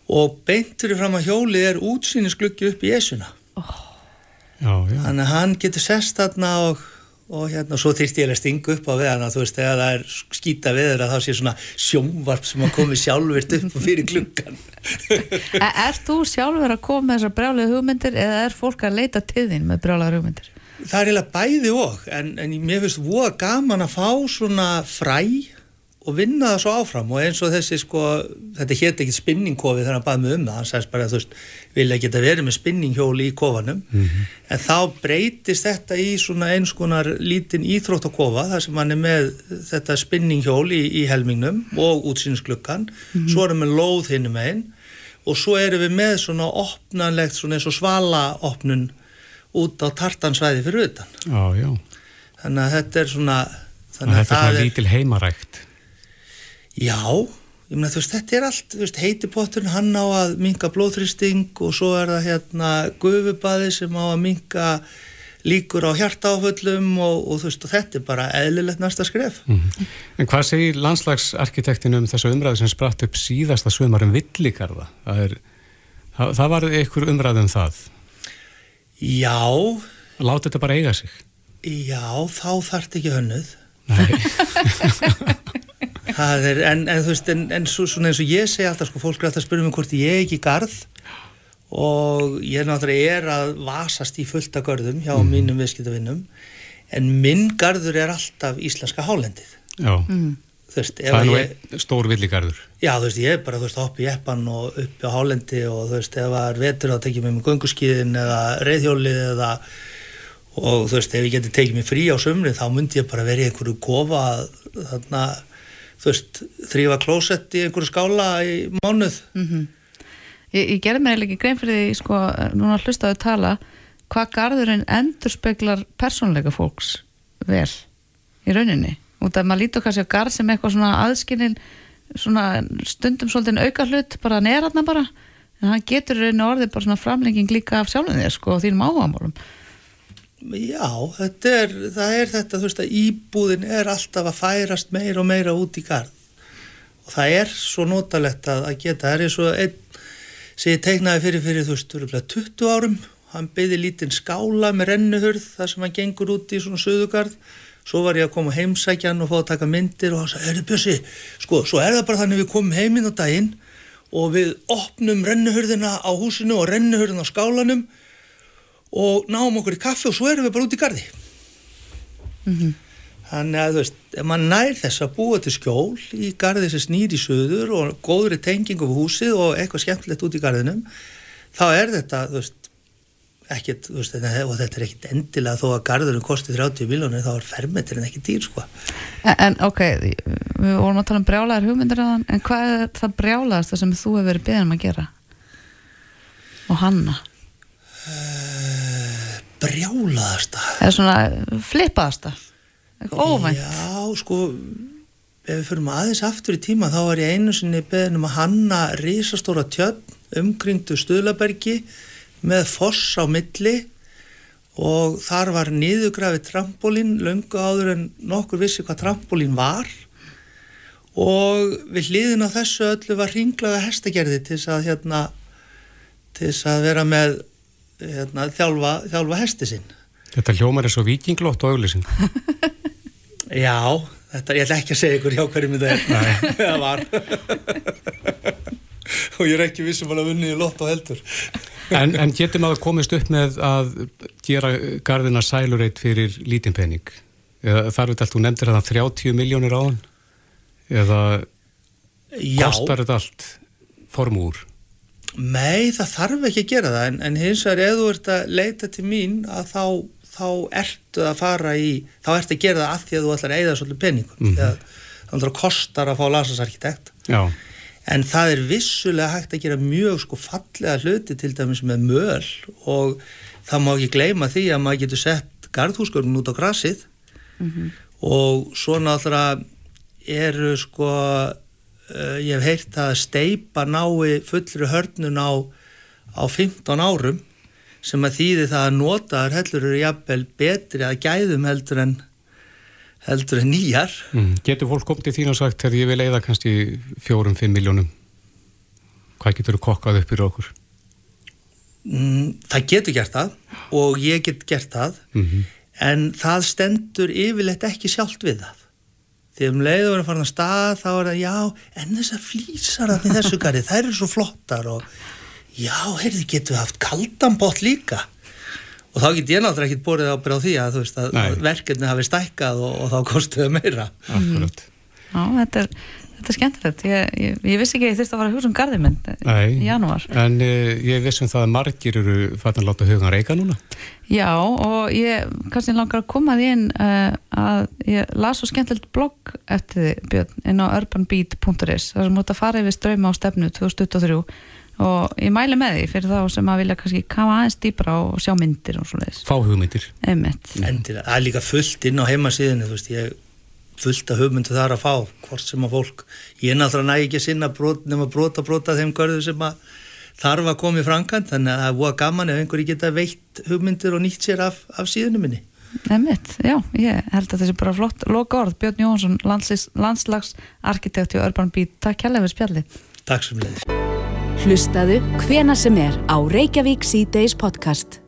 og beint fyrir fram að hjóli er útsýnisgluggi upp í esuna Já, já. þannig að hann getur sest þarna og, og hérna, svo þyrst ég að stinga upp á við hann þú veist, þegar það er skýta við þeirra þá sé svona sjónvarp sem að komi sjálfvirt upp og fyrir gluggan E er þú sjálfur að koma með þessar brjálega hugmyndir eða er fólk að leita til þín með brjálega hugmyndir? Það er eiginlega bæði og, en, en mér finnst voða gaman að fá svona fræ og vinna það svo áfram. Og eins og þessi sko, þetta hétt ekki spinningkofi þegar hann baði mig um það, hann sagðist bara að þú veist, vilja geta verið með spinninghjóli í kofanum, en þá breytist þetta í svona eins konar lítinn íþróttakofa þar sem hann er með þetta spinninghjól í, í helmingnum og útsýnisgluggan, svo erum við lóð hinnum einn og svo erum við með svona opnanlegt, svona eins og svalaopnun út á tartansvæði fyrir utan. Já, já. Þannig að þetta er svona... Þannig að þetta er svona lítil heimarækt. Já, ég meina þú veist, þetta er allt, þú veist, heitipotturinn hann á að minka blóðþrýsting og svo er það hérna gufubaði sem á að minka líkur á hjartáföllum og, og þú veist, og þetta er bara eðlilegt næsta skref. Mhm. En hvað segir landslagsarkitektin um þessu umræðu sem spratt upp síðasta sumar um villikarða? Það, er, það, það var ykkur umræðu um það. Já. Láta þetta bara eiga sig. Já, þá þarf ekki hönnuð. Nei. Það er, en, en þú veist, en, en svo, svona eins og ég segi alltaf, sko, fólk er alltaf að spyrja mig hvort ég er ekki í garð og ég er náttúrulega er að vasast í fullta görðum hjá Mhm. mínum viðskiptavinnum en minn garður er alltaf íslenska hálendið. Já. Þú veist, Það er nú ég, einn stór villigarður. já, þú veist, ég er bara, þú veist, hopp í eppan og upp á hálendi og þú veist, ef það er vetur þá tekið mér með gönguskiðin eða reyðhjólið eða og þú veist, ef ég geti tekið mér frí á sömri þá myndi ég bara verið í einhverju kofa þarna, þú veist, þrýfa klósett í einhverju skála í mánuð. Mm Ég, ég gerði mér ekki grein fyrir því, sko, núna hlustaðu tala, hvað garðurinn endur speklar persónleika fólks vel í rauninni. Út af maður lítur kannski á garð sem eitthvað svona aðskinin, svona stundum svolítið auka hlut, bara neratna bara, en hann getur rauninni orðið bara svona framlenging líka af sjálfum þér, sko, og þínum áhagamálum. Já, þetta er, það er þetta, þú veist, að íbúðin er alltaf að færast meira og meira út í garð. Og það er svo notalegt að, að geta, það er eins og einn sem ég teiknaði fyrir fyrir, þú veist, örugglega 20 árum, hann byði lítinn skála með rennuhurð þar sem hann gengur út í svona söðugarð, svo var ég að koma heimsækjan og fá að taka myndir og hann sagði, er þið bjössi, sko, svo er það bara þannig við komum heiminn á daginn og við opnum rennuhurðina á húsinu og rennuhurðina á skálanum og náum okkur í kaffi og svo erum við bara út í gardi. Þannig að þú veist, maður nær þess að búa til skjól í gardi sem snýr í söður og góðri tengingu við húsið og eitthvað skemmtilegt út í garðinum, þá er þetta, þú veist, ekkert, þú veist, þetta, og þetta er ekkert endilega þó að garðurinn kosti 30 miljónir, þá er fermetirinn ekki dýr, sko. En, en ok, við vorum að tala um brjálaðar hugmyndir að hann, en hvað er það brjálaðasta sem þú hefur verið beðin um að gera? Og hanna? Brjálaðasta? Eða svona flippaðasta? Óvænt? Já, sko, ef við fyrir aðeins aftur í tíma, þá var ég einu sinni beðin um að hanna risastóra tjörn umkringdu Stuðlabergi með foss á milli og þar var niðugrafi trampolín löngu áður en nokkur vissi hvað trampolín var og við hliðin á þessu öllu var ringlaga hestagerði til þess að hérna til þess að vera með hérna, þjálfa, þjálfa hesti sinn Þetta hljómar er svo vikinglótt og auglýsing. Já, þetta, ég ætla ekki að segja ykkur hjá hverjum þetta er það var og ég er ekki vissum að vunni í lott og heldur En, en getur maður komist upp með að gera garðina sælurreitt fyrir lítinn pening? Eða þar veit allt, þú nefndir það 30 miljónir á hann? Eða Já. kostar þetta allt formúr? Nei, það þarf ekki að gera það en, en hins vegar ef þú ert að leita til mín að þá, þá ertu að fara í, þá ertu að gera það að því að þú ætlar að eigða svolítið peningum Mhm. því að þannig að kostar að fá lasasarkitekt en það er vissulega hægt að gera mjög sko fallega hluti til dæmis með möl og það má ekki gleyma því að maður getur sett garðhúsgörnum út á grassið og svo náttúrulega eru sko uh, ég hef heyrt að steipa nái fullri hörnun á, á 15 árum sem að þýði það að notaðar hellur eru jafnvel betri að gæðum heldur en heldur en nýjar Mm. Getur fólk komið til þín og sagt þegar ég vil eigða kannski fjórum, fimm miljónum hvað getur þú kokkað upp fyrir okkur? mm, það getur gert það og ég get gert það Mm en það stendur yfirleitt ekki sjálft við það því um leiðu verið að fara að stað þá er það já, en þessar flýsar í þessu garði, þær eru svo flottar og já, heyrði, getum við haft kaldan bótt líka og þá get ég náttúrulega ekki borðið ábyrð á því að, þú veist, að Nei. verkefni hafi stækkað og, og þá kostuðu meira Akkurat. Já, þetta er, þetta er skemmtilegt. Ég, ég, ég vissi ekki að ég þurfti að fara að hugsa um Nei, í janúar. en uh, ég vissum það að margir eru fattin að láta hugan reyka núna Já, og ég kannski langar að koma því inn uh, að ég las svo skemmtilegt blogg eftir því, Björn, inn á urbanbeat.is þar sem út að fara yfir ströyma á stefnu 2023 og ég mæli með því fyrir þá sem að vilja kannski kama aðeins dýpra og sjá myndir og svo leiðis. Fá hugmyndir það er líka fullt inn á heimasíðinu, þú veist, ég fullt af hugmyndu þar að fá, hvort sem að fólk, ég er náttúrulega næg ekki að sinna brot, nema brota brota þeim görðu sem að þarf að koma í framkvæmt, þannig að það er búið gaman ef einhverji geta veitt hugmyndir og nýtt sér af, af síðunum minni. Einmitt, já, ég held að þessi bara flott loka orð, Björn Jóhansson, landslags, landslagsarkitekt og Urban Beat, takk kærlega fyrir spjallið. Takk sem leiðis. Hlustaðu hvena sem er á Reykjavík C-Days podcast.